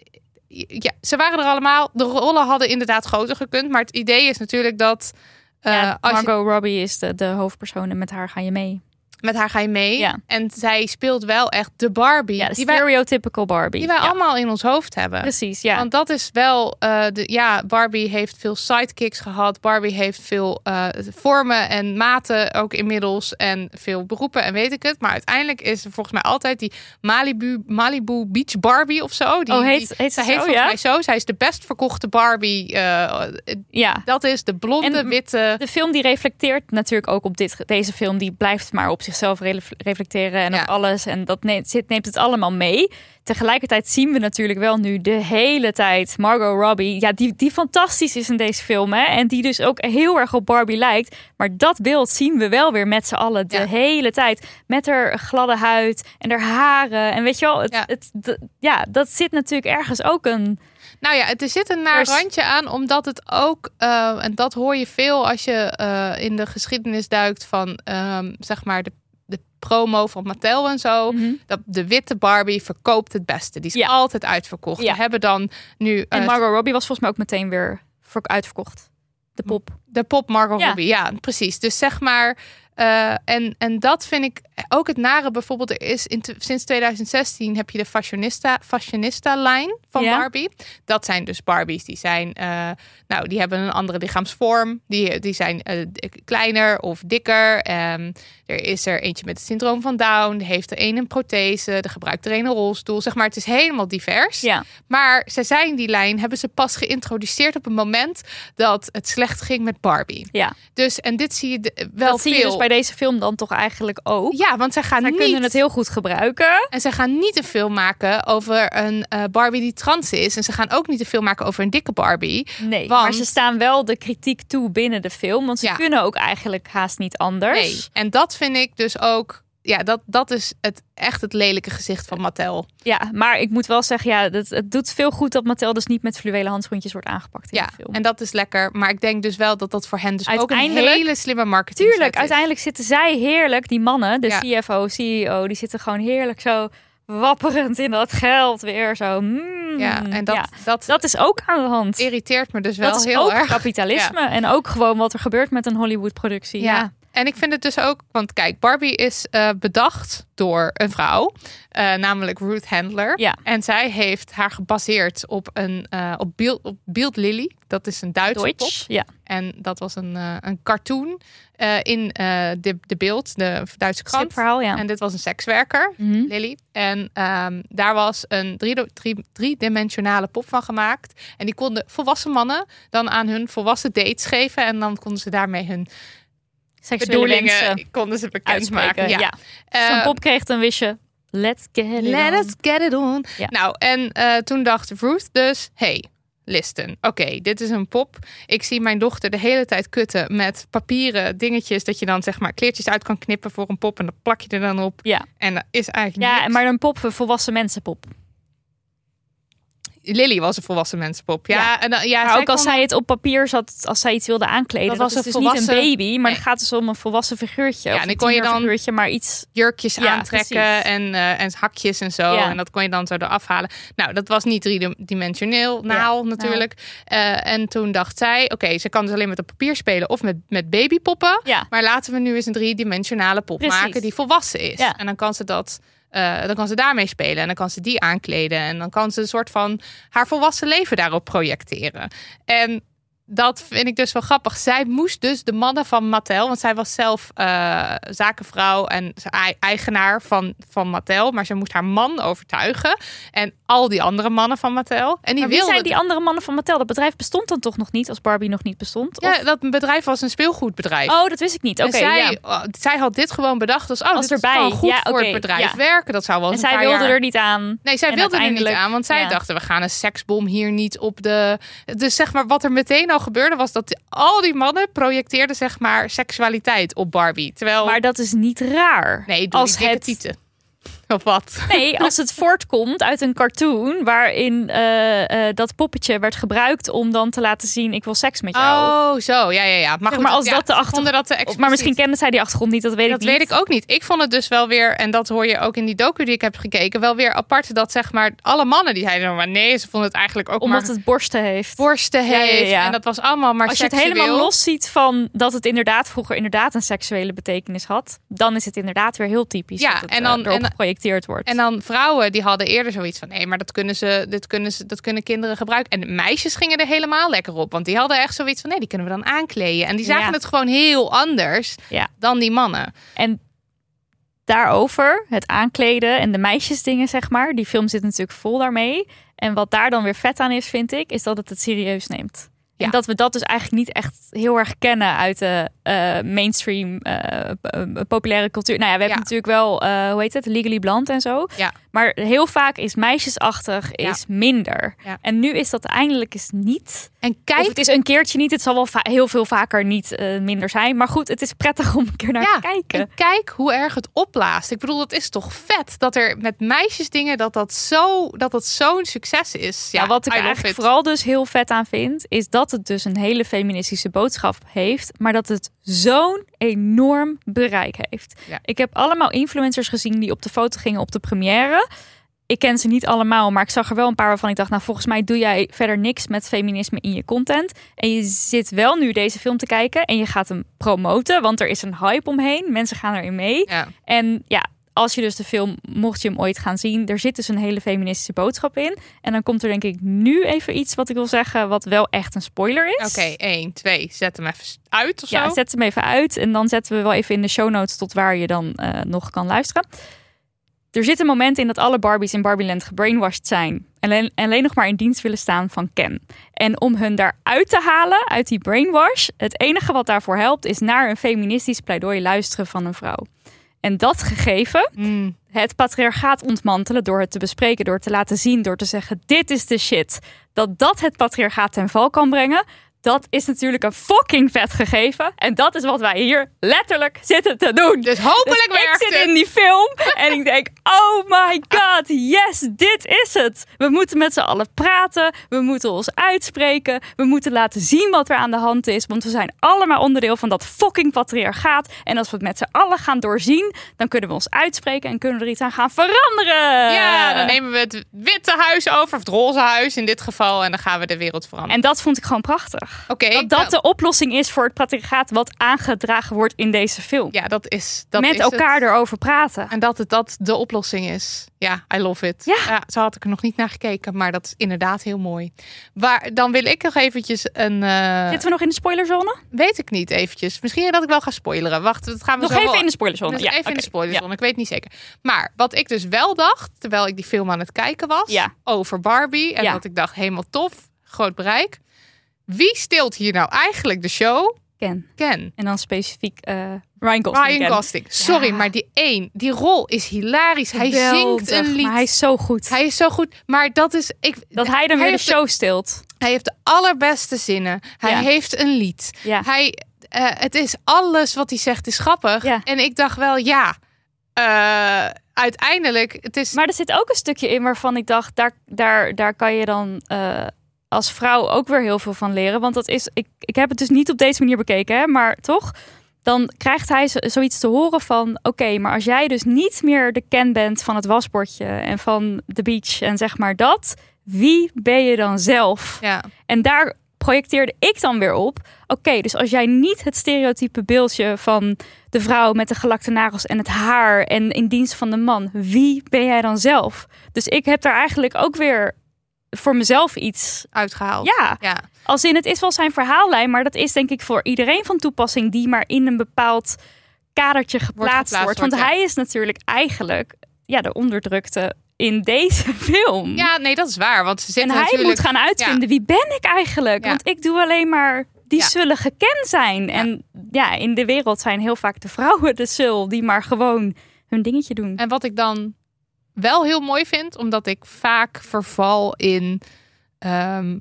Ja, ze waren er allemaal. De rollen hadden inderdaad groter gekund. Maar het idee is natuurlijk dat... eh, ja, als je, Margot Robbie is de, de hoofdpersoon en met haar ga je mee. Met haar ga je mee. Ja. En zij speelt wel echt de Barbie. Ja, de die wij, stereotypical Barbie. die wij ja, allemaal in ons hoofd hebben. Precies, ja. Want dat is wel, eh, de, ja, Barbie heeft veel sidekicks gehad. Barbie heeft veel eh, vormen en maten ook inmiddels. En veel beroepen en weet ik het. Maar uiteindelijk is er volgens mij altijd die Malibu, Malibu Beach Barbie of zo. Die, Oh, heet- die, heet ze zij zo, heet volgens ja? mij zo. Zij is de best verkochte Barbie. eh, ja. dat is de blonde, En- witte... De film die reflecteert natuurlijk ook op dit. Deze film die blijft maar op zichzelf ref- reflecteren en Ja. op alles. En dat neemt, zit, neemt het allemaal mee. Tegelijkertijd zien we natuurlijk wel nu de hele tijd Margot Robbie. Ja, die, die fantastisch is in deze film. Hè? En die dus ook heel erg op Barbie lijkt. Maar dat beeld zien we wel weer met z'n allen de Ja. hele tijd. Met haar gladde huid en haar haren. En weet je wel, het, Ja. het, ja, dat zit natuurlijk ergens ook een... Nou ja, er zit een naar randje aan, omdat het ook, eh, en dat hoor je veel als je eh, in de geschiedenis duikt van, ehm, zeg maar, de, de promo van Mattel en zo. Dat de witte Barbie verkoopt het beste. Die is Ja. altijd uitverkocht. Ja. We hebben dan nu En eh, Margot Robbie was volgens mij ook meteen weer uitverkocht. De pop. De pop Margot Ja. Robbie. Ja, precies. Dus zeg maar, eh, en, en dat vind ik ook het nare. Bijvoorbeeld, er is in, sinds 2016 heb je de fashionista, fashionista lijn van Ja. Barbie. Dat zijn dus Barbies die zijn, eh, nou, die hebben een andere lichaamsvorm. Die, die zijn eh, kleiner of dikker. Ehm, er is er eentje met het syndroom van Down. Die heeft er een een prothese. Er gebruikt er een een rolstoel. Zeg maar, het is helemaal divers. Ja. Maar ze zijn die lijn, hebben ze pas geïntroduceerd op het moment dat het slecht ging met Barbie. Ja. Dus, en dit zie je de- wel dat zie je dus bij deze film dan toch eigenlijk ook. Ja, want zij gaan Zij niet... kunnen het heel goed gebruiken. En ze gaan niet een film maken over een eh, Barbie die trans is. En ze gaan ook niet een film maken over een dikke Barbie. Nee, Want- maar ze staan wel de kritiek toe binnen de film. Want ze Ja. kunnen ook eigenlijk haast niet anders. Nee. En dat vind ik dus ook... Ja, dat, dat is het, echt het lelijke gezicht van Mattel. Ja, maar ik moet wel zeggen, ja, het, het doet veel goed dat Mattel dus niet met fluwelen handschoentjes wordt aangepakt in Ja, de film. en dat is lekker. Maar ik denk dus wel dat dat voor hen dus ook een hele slimme marketing Tuurlijk, uiteindelijk zitten zij heerlijk, die mannen, de Ja. CFO, CEO, die zitten gewoon heerlijk zo wapperend in dat geld weer zo. mm, Ja, en dat, ja. dat, dat is ook aan de hand. irriteert me dus wel dat is heel ook erg. kapitalisme en ook gewoon wat er gebeurt met een Hollywood-productie. Ja. Ja. En ik vind het dus ook, want kijk, Barbie is eh, bedacht door een vrouw, eh, namelijk Ruth Handler. Ja. En zij heeft haar gebaseerd op een uh, op Beeld, op Beeld Lily. Dat is een Duitse pop. Ja. En dat was een, een cartoon in de, de Beeld, de Duitse krant. Verhaal, ja. En dit was een sekswerker, mm -hmm. Lily. En um, daar was een driedimensionale drie, pop van gemaakt. En die konden volwassen mannen dan aan hun volwassen dates geven. En dan konden ze daarmee hun bedoelingen konden ze bekendmaken. Ja. ja. Als een pop kreeg, dan wist je, let's get it let on. us get it on. Ja. Nou, en uh, toen dacht Ruth dus, hey, listen, oké, okay, dit is een pop. Ik zie mijn dochter de hele tijd kutten met papieren dingetjes dat je dan zeg maar kleertjes uit kan knippen voor een pop en dan plak je er dan op. Ja. En dat is eigenlijk Ja, niks. maar een pop, een volwassen mensenpop. Lily was een volwassen mensenpop. Ja, Ja. en dan, ja, Maar ook als zij het op papier zat, als zij iets wilde aankleden. Dat Dat, was een dus niet een baby, maar Nee. het gaat dus om een volwassen figuurtje. Ja, en die kon je dan- tienerfiguurtje, maar iets... jurkjes Ja, aantrekken precies. en, eh, en hakjes en zo. Ja. En dat kon je dan zo eraf halen. Nou, dat was niet driedimensioneel naal natuurlijk. Eh, en toen dacht zij, oké, ze kan dus alleen met een papier spelen of met, met babypoppen. Ja. Maar laten we nu eens een driedimensionale pop Precies. maken die volwassen is. Ja. En dan kan ze dat. Eh, dan kan ze daarmee spelen en dan kan ze die aankleden en dan kan ze een soort van haar volwassen leven daarop projecteren. En dat vind ik dus wel grappig. Zij moest dus de mannen van Mattel, want zij was zelf eh, zakenvrouw en ei- eigenaar van, van Mattel, maar ze moest haar man overtuigen en al die andere mannen van Mattel. En die Maar wie wilden zijn die andere mannen van Mattel? Dat bedrijf bestond dan toch nog niet, als Barbie nog niet bestond? Ja, dat bedrijf was een speelgoedbedrijf. Oh, dat wist ik niet. Oké, en zij, ja. zij had dit gewoon bedacht als, oh, Als dit erbij. goed Ja, voor het bedrijf ja. werken. Dat zou wel En zij wilde jaar- er niet aan. Nee, zij En wilde er niet aan, want zij dachten we gaan een seksbom hier niet op de. Dus zeg maar wat er meteen al gebeurde was dat al die mannen projecteerden zeg maar seksualiteit op Barbie, terwijl Maar dat is niet raar. nee, als het tieten. Of wat? Nee, als het voortkomt uit een cartoon waarin eh, eh, dat poppetje werd gebruikt om dan te laten zien ik wil seks met jou. Oh, zo, ja, ja, ja. Maar, goed, maar als ja, dat de ze achter- vonden dat te maar misschien kende zij die achtergrond niet, dat weet Dat ik niet. weet ik ook niet. Ik vond het dus wel weer, en dat hoor je ook in die docu die ik heb gekeken, wel weer apart dat zeg maar alle mannen die zeiden maar nee, ze vonden het eigenlijk ook Omdat maar het borsten heeft. borsten Ja, heeft. En dat was allemaal maar Als je het helemaal los ziet van dat het inderdaad vroeger inderdaad een seksuele betekenis had, dan is het inderdaad weer heel typisch Ja, dat het en eh, dan- en- wordt. En dan vrouwen die hadden eerder zoiets van nee, maar dat kunnen ze, dit kunnen ze, dat kunnen kinderen gebruiken. En meisjes gingen er helemaal lekker op, want die hadden echt zoiets van nee, die kunnen we dan aankleden. En die zagen Ja. het gewoon heel anders Ja. dan die mannen. En daarover, het aankleden en de meisjesdingen, zeg maar. Die film zit natuurlijk vol daarmee. En wat daar dan weer vet aan is, vind ik, is dat het het serieus neemt. Ja. En dat we dat dus eigenlijk niet echt heel erg kennen uit de eh, mainstream eh, eh, populaire cultuur. Nou ja, we hebben Ja. natuurlijk wel, hoe heet het, Legally Blonde en zo. Ja. Maar heel vaak is meisjesachtig is minder. En nu is dat eindelijk eens niet. En Of kijk, het is een keertje niet. Het zal wel heel veel vaker niet eh, minder zijn. Maar goed, het is prettig om een keer naar ja, te kijken. en kijk hoe erg het opblaast. Ik bedoel, dat is toch vet dat er met meisjesdingen dat dat zo dat dat zo'n succes is. Ja, wat ik eigenlijk vooral dus heel vet aan vind, is dat het dus een hele feministische boodschap heeft, maar dat het zo'n enorm bereik heeft. Ja. Ik heb allemaal influencers gezien die op de foto gingen op de première. Ik ken ze niet allemaal, maar ik zag er wel een paar waarvan ik dacht, nou volgens mij doe jij verder niks met feminisme in je content. En je zit wel nu deze film te kijken en je gaat hem promoten, want er is een hype omheen. Mensen gaan erin mee. Ja. En ja, als je dus de film, mocht je hem ooit gaan zien, er zit dus een hele feministische boodschap in. En dan komt er denk ik nu even iets wat ik wil zeggen, wat wel echt een spoiler is. Oké, één, twee, zet hem even uit of Ja, zo. zet hem even uit en dan zetten we wel even in de show notes tot waar je dan eh, nog kan luisteren. Er zit een moment in dat alle Barbies in Barbieland gebrainwashed zijn alleen, alleen nog maar in dienst willen staan van Ken. En om hun daaruit te halen, uit die brainwash, het enige wat daarvoor helpt, is naar een feministisch pleidooi luisteren van een vrouw. En dat gegeven, Mm. het patriarchaat ontmantelen door het te bespreken, door het te laten zien, door te zeggen: dit is de shit. Dat dat het patriarchaat ten val kan brengen. Dat is natuurlijk een fucking vet gegeven. En dat is wat wij hier letterlijk zitten te doen. Dus hopelijk Dus ik werkt zit het. in die film en ik denk, oh my god, yes, dit is het. We moeten met z'n allen praten, we moeten ons uitspreken, we moeten laten zien wat er aan de hand is, want we zijn allemaal onderdeel van dat fucking patriarchaat. En als we het met z'n allen gaan doorzien, dan kunnen we ons uitspreken en kunnen we er iets aan gaan veranderen. Ja, dan nemen we het witte huis over, of het roze huis in dit geval, en dan gaan we de wereld veranderen. En dat vond ik gewoon prachtig. Oké, Dat dat nou, de oplossing is voor het patriarchaat wat aangedragen wordt in deze film. ja, dat is dat met is elkaar het. erover praten. En dat het dat de oplossing is. Ja, I love it. Ja. zo had ik er nog niet naar gekeken, maar dat is inderdaad heel mooi. Waar, dan wil ik nog eventjes een... eh, Zitten we nog in de spoilerzone? weet ik niet eventjes. Misschien dat ik wel ga spoileren. Wacht, dat gaan we Nog zo even wel- in de spoilerzone. Dus ja, even in de spoilerzone. Ik weet niet zeker. Maar wat ik dus wel dacht, terwijl ik die film aan het kijken was, Ja. over Barbie. En dat ik dacht, helemaal tof, groot bereik. Wie steelt hier nou eigenlijk de show? Ken. Ken. En dan specifiek eh, Ryan Gosling. Ryan. Gosling. Sorry, Ja. maar die één, die rol is hilarisch. Hij Geweldig, zingt een lied. Maar hij is zo goed. Hij is zo goed. Maar dat is. Ik, dat hij dan weer de show stilt. hij heeft de allerbeste zinnen. Hij Ja. heeft een lied. Ja. Hij, eh, het is alles wat hij zegt is grappig. En ik dacht wel, ja. eh, uiteindelijk, het is. Maar er zit ook een stukje in waarvan ik dacht, daar, daar, daar kan je dan als vrouw ook weer heel veel van leren. Want dat is, ik, ik heb het dus niet op deze manier bekeken, hè, maar toch. Dan krijgt hij zo- zoiets te horen van: oké, maar als jij dus niet meer de ken bent van het wasbordje en van de beach en zeg maar dat, wie ben je dan zelf? ja. En daar projecteerde ik dan weer op. Oké, dus als jij niet het stereotype beeldje van de vrouw met de gelakte nagels en het haar en in dienst van de man, wie ben jij dan zelf? Dus ik heb daar eigenlijk ook weer voor mezelf iets. uitgehaald. Ja, Ja. als in het is wel zijn verhaallijn, maar dat is denk ik voor iedereen van toepassing die maar in een bepaald kadertje geplaatst wordt. geplaatst Want ja. hij is natuurlijk eigenlijk ja, de onderdrukte in deze film. ja, nee, dat is waar. Want ze En hij natuurlijk. moet gaan uitvinden wie ben ik eigenlijk? Want ik doe alleen maar die Ja. zullen gekend zijn. En ja, in de wereld zijn heel vaak de vrouwen de sul die maar gewoon hun dingetje doen. En wat ik dan wel heel mooi vind, omdat ik vaak verval in, ehm,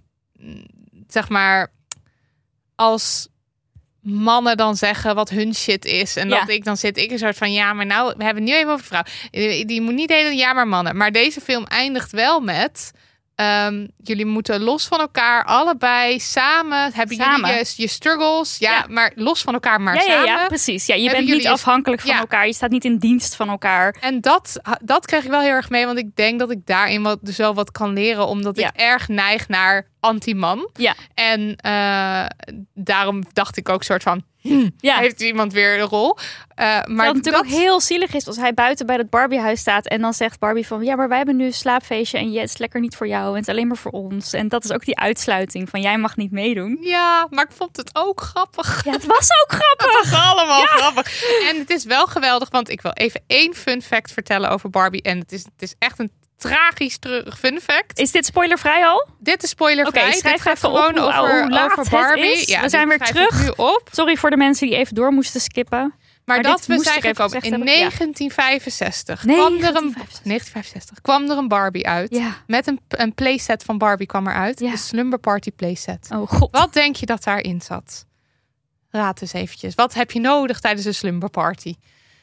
zeg maar, als mannen dan zeggen wat hun shit is. En Ja. dat ik dan zit, ik een soort van, ja, maar nou, we hebben het nu even over vrouw. Die die moet niet hele ja, maar mannen. Maar deze film eindigt wel met... ehm, jullie moeten los van elkaar, allebei samen. Hebben Samen. jullie je, je struggles? Ja, Ja. maar los van elkaar, maar ja, ja, samen. ja, precies. Ja, je Hebben bent niet afhankelijk van elkaar. Je staat niet in dienst van elkaar. En dat, dat kreeg ik wel heel erg mee, want ik denk dat ik daarin wat, dus wel wat kan leren, omdat ik erg neig naar anti-man. Ja. En eh, daarom dacht ik ook soort van, Ja. heeft iemand weer een rol? Eh, maar wat natuurlijk dat, ook heel zielig is als hij buiten bij dat Barbiehuis staat en dan zegt Barbie van ja, maar wij hebben nu een slaapfeestje en het is lekker niet voor jou en het is alleen maar voor ons. En dat is ook die uitsluiting van jij mag niet meedoen. Ja, maar ik vond het ook grappig. Ja, het was ook grappig. Het was allemaal grappig. En het is wel geweldig, want ik wil even één fun fact vertellen over Barbie. En het is, het is echt een tragisch treurig fun fact. Is dit spoilervrij al? Dit is spoilervrij. Oké, schrijf Dit gaat even op gewoon hoe- over, hoe laat over het Barbie. is. Ja, We zijn weer terug. nu op. Sorry voor de mensen die even door moesten skippen. Maar, Maar dat we zijn gekomen. In hebben, ja. 1965, kwam er een 1965. 1965 kwam er een Barbie uit. Ja. Met een, een playset van Barbie kwam eruit. Ja. De Slumber Party playset. Oh god. Wat denk je dat daarin zat? Raad eens eventjes. Wat heb je nodig tijdens een Slumber Party?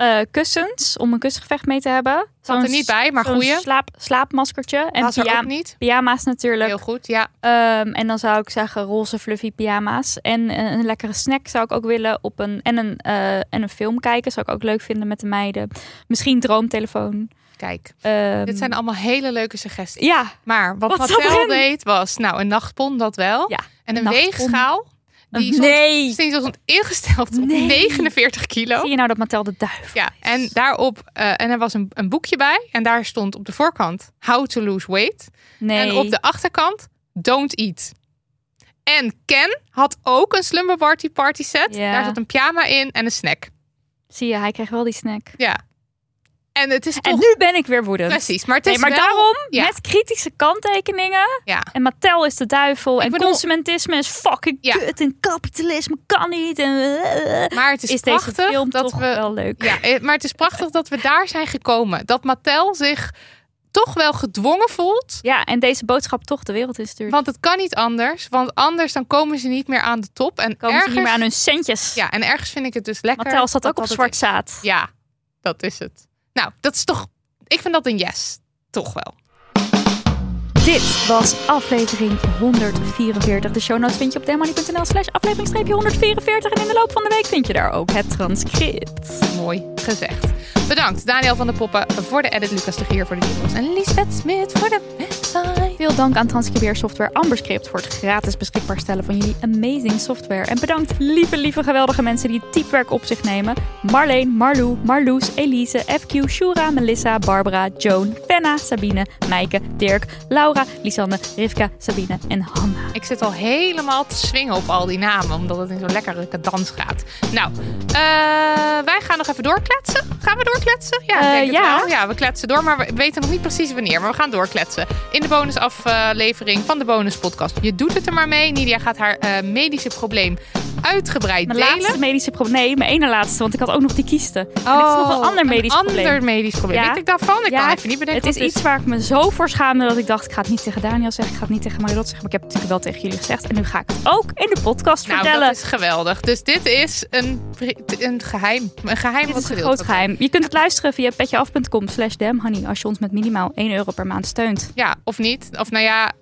Eh, kussens om een kussengevecht mee te hebben. Zat er niet bij, maar goeie. Slaap, slaapmaskertje. En Was pyjama- niet. pyjama's natuurlijk. Heel goed, ja. Ehm, en dan zou ik zeggen roze fluffy pyjama's. En een lekkere snack zou ik ook willen. Op een, en, een, eh, en een film kijken zou ik ook leuk vinden met de meiden. Misschien droomtelefoon. Kijk, Ehm, dit zijn allemaal hele leuke suggesties. Ja, Maar wat, Wat deed was, nou, een nachtpon, dat wel. Ja, en een, een nachtpon. weegschaal. Die stond, nee. stond ingesteld op Nee. 49 kilo. Zie je nou dat Mattel de duif Ja, is? en daarop, eh, en er was een, een boekje bij. En daar stond op de voorkant How to lose weight. Nee. En op de achterkant Don't eat. En Ken had ook een Slumber Party party set. Ja. Daar zat een pyjama in en een snack. Zie je, hij kreeg wel die snack. Ja. En het is toch... En nu ben ik weer woedend. Precies, maar het Nee, is maar wel- daarom Ja. met kritische kanttekeningen. Ja. En Mattel is de duivel. en bedoel- consumentisme is fucking Ja. kut. En kapitalisme kan niet. En, Maar het is, is deze prachtig film dat toch we... wel leuk. Ja, eh, maar het is prachtig dat we daar zijn gekomen. Dat Mattel zich toch wel gedwongen voelt. Ja, en deze boodschap toch de wereld instuurt. Want het kan niet anders. Want anders dan komen ze niet meer aan de top. En Komen ergens, ze niet meer aan hun centjes. Ja, en ergens vind ik het dus lekker. Mattel staat ook op zwart zaad. is. Ja, dat is het. Nou, dat is toch... Ik vind dat een yes. Toch wel. Dit was aflevering 144. De show notes vind je op demoney.nl slash aflevering 144. En in de loop van de week vind je daar ook het transcript. Mooi gezegd. Bedankt Daniel van der Poppen voor de edit, Lucas de Gier voor de jingles en Lisbeth Smit voor de website. Veel dank aan transcribeersoftware Amberscript voor het gratis beschikbaar stellen van jullie amazing software. En bedankt lieve, lieve, geweldige mensen die het typewerk op zich nemen. Marleen, Marlou, Marloes, Elise, FQ, Shura, Melissa, Barbara, Joan, Fenna, Sabine, Meike, Dirk, Laura, Lisanne, Rivka, Sabine en Hanna. Ik zit al helemaal te swingen op al die namen, omdat het in zo'n lekkere dans gaat. Nou, eh, wij gaan nog even doorkletsen. Gaan we doorkletsen? Ja, het ja. ja, we kletsen door, maar we weten nog niet precies wanneer. Maar we gaan doorkletsen. In de bonusaflevering van de bonuspodcast. Je doet het er maar mee. Nidia gaat haar eh, medische probleem uitgebreid Mijn delen. laatste medische probleem. Nee, mijn ene laatste, want ik had ook nog die kiesten. is nog een ander medisch Oh, een probleem. ander medisch probleem. Ja. Weet ik daarvan? Ik Ja, kan even niet bedenken. Het is iets waar ik me zo voor schaamde dat ik dacht, ik ga het niet tegen Daniel zeggen, ik ga het niet tegen Marilot zeggen, maar ik heb het natuurlijk wel tegen jullie gezegd. En nu ga ik het ook in de podcast Nou, vertellen. dat is geweldig. Dus dit is een, een geheim. Een geheim Dit wat is een groot geheim. Je kunt het luisteren via petjeaf.com slash damhoney als je ons met minimaal 1 euro per maand steunt. Ja, of niet. Of nou ja,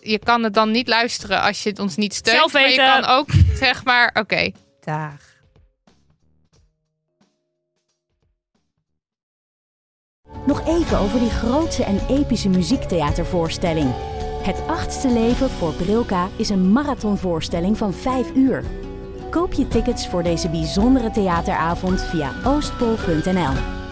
je kan het dan niet luisteren als je het ons niet steunt. Zelf Maar je kan ook, zeg maar, oké. Dag. Nog even over die grootse en epische muziektheatervoorstelling. Het achtste leven voor Brilka is een marathonvoorstelling van 5 uur. Koop je tickets voor deze bijzondere theateravond via oostpol.nl.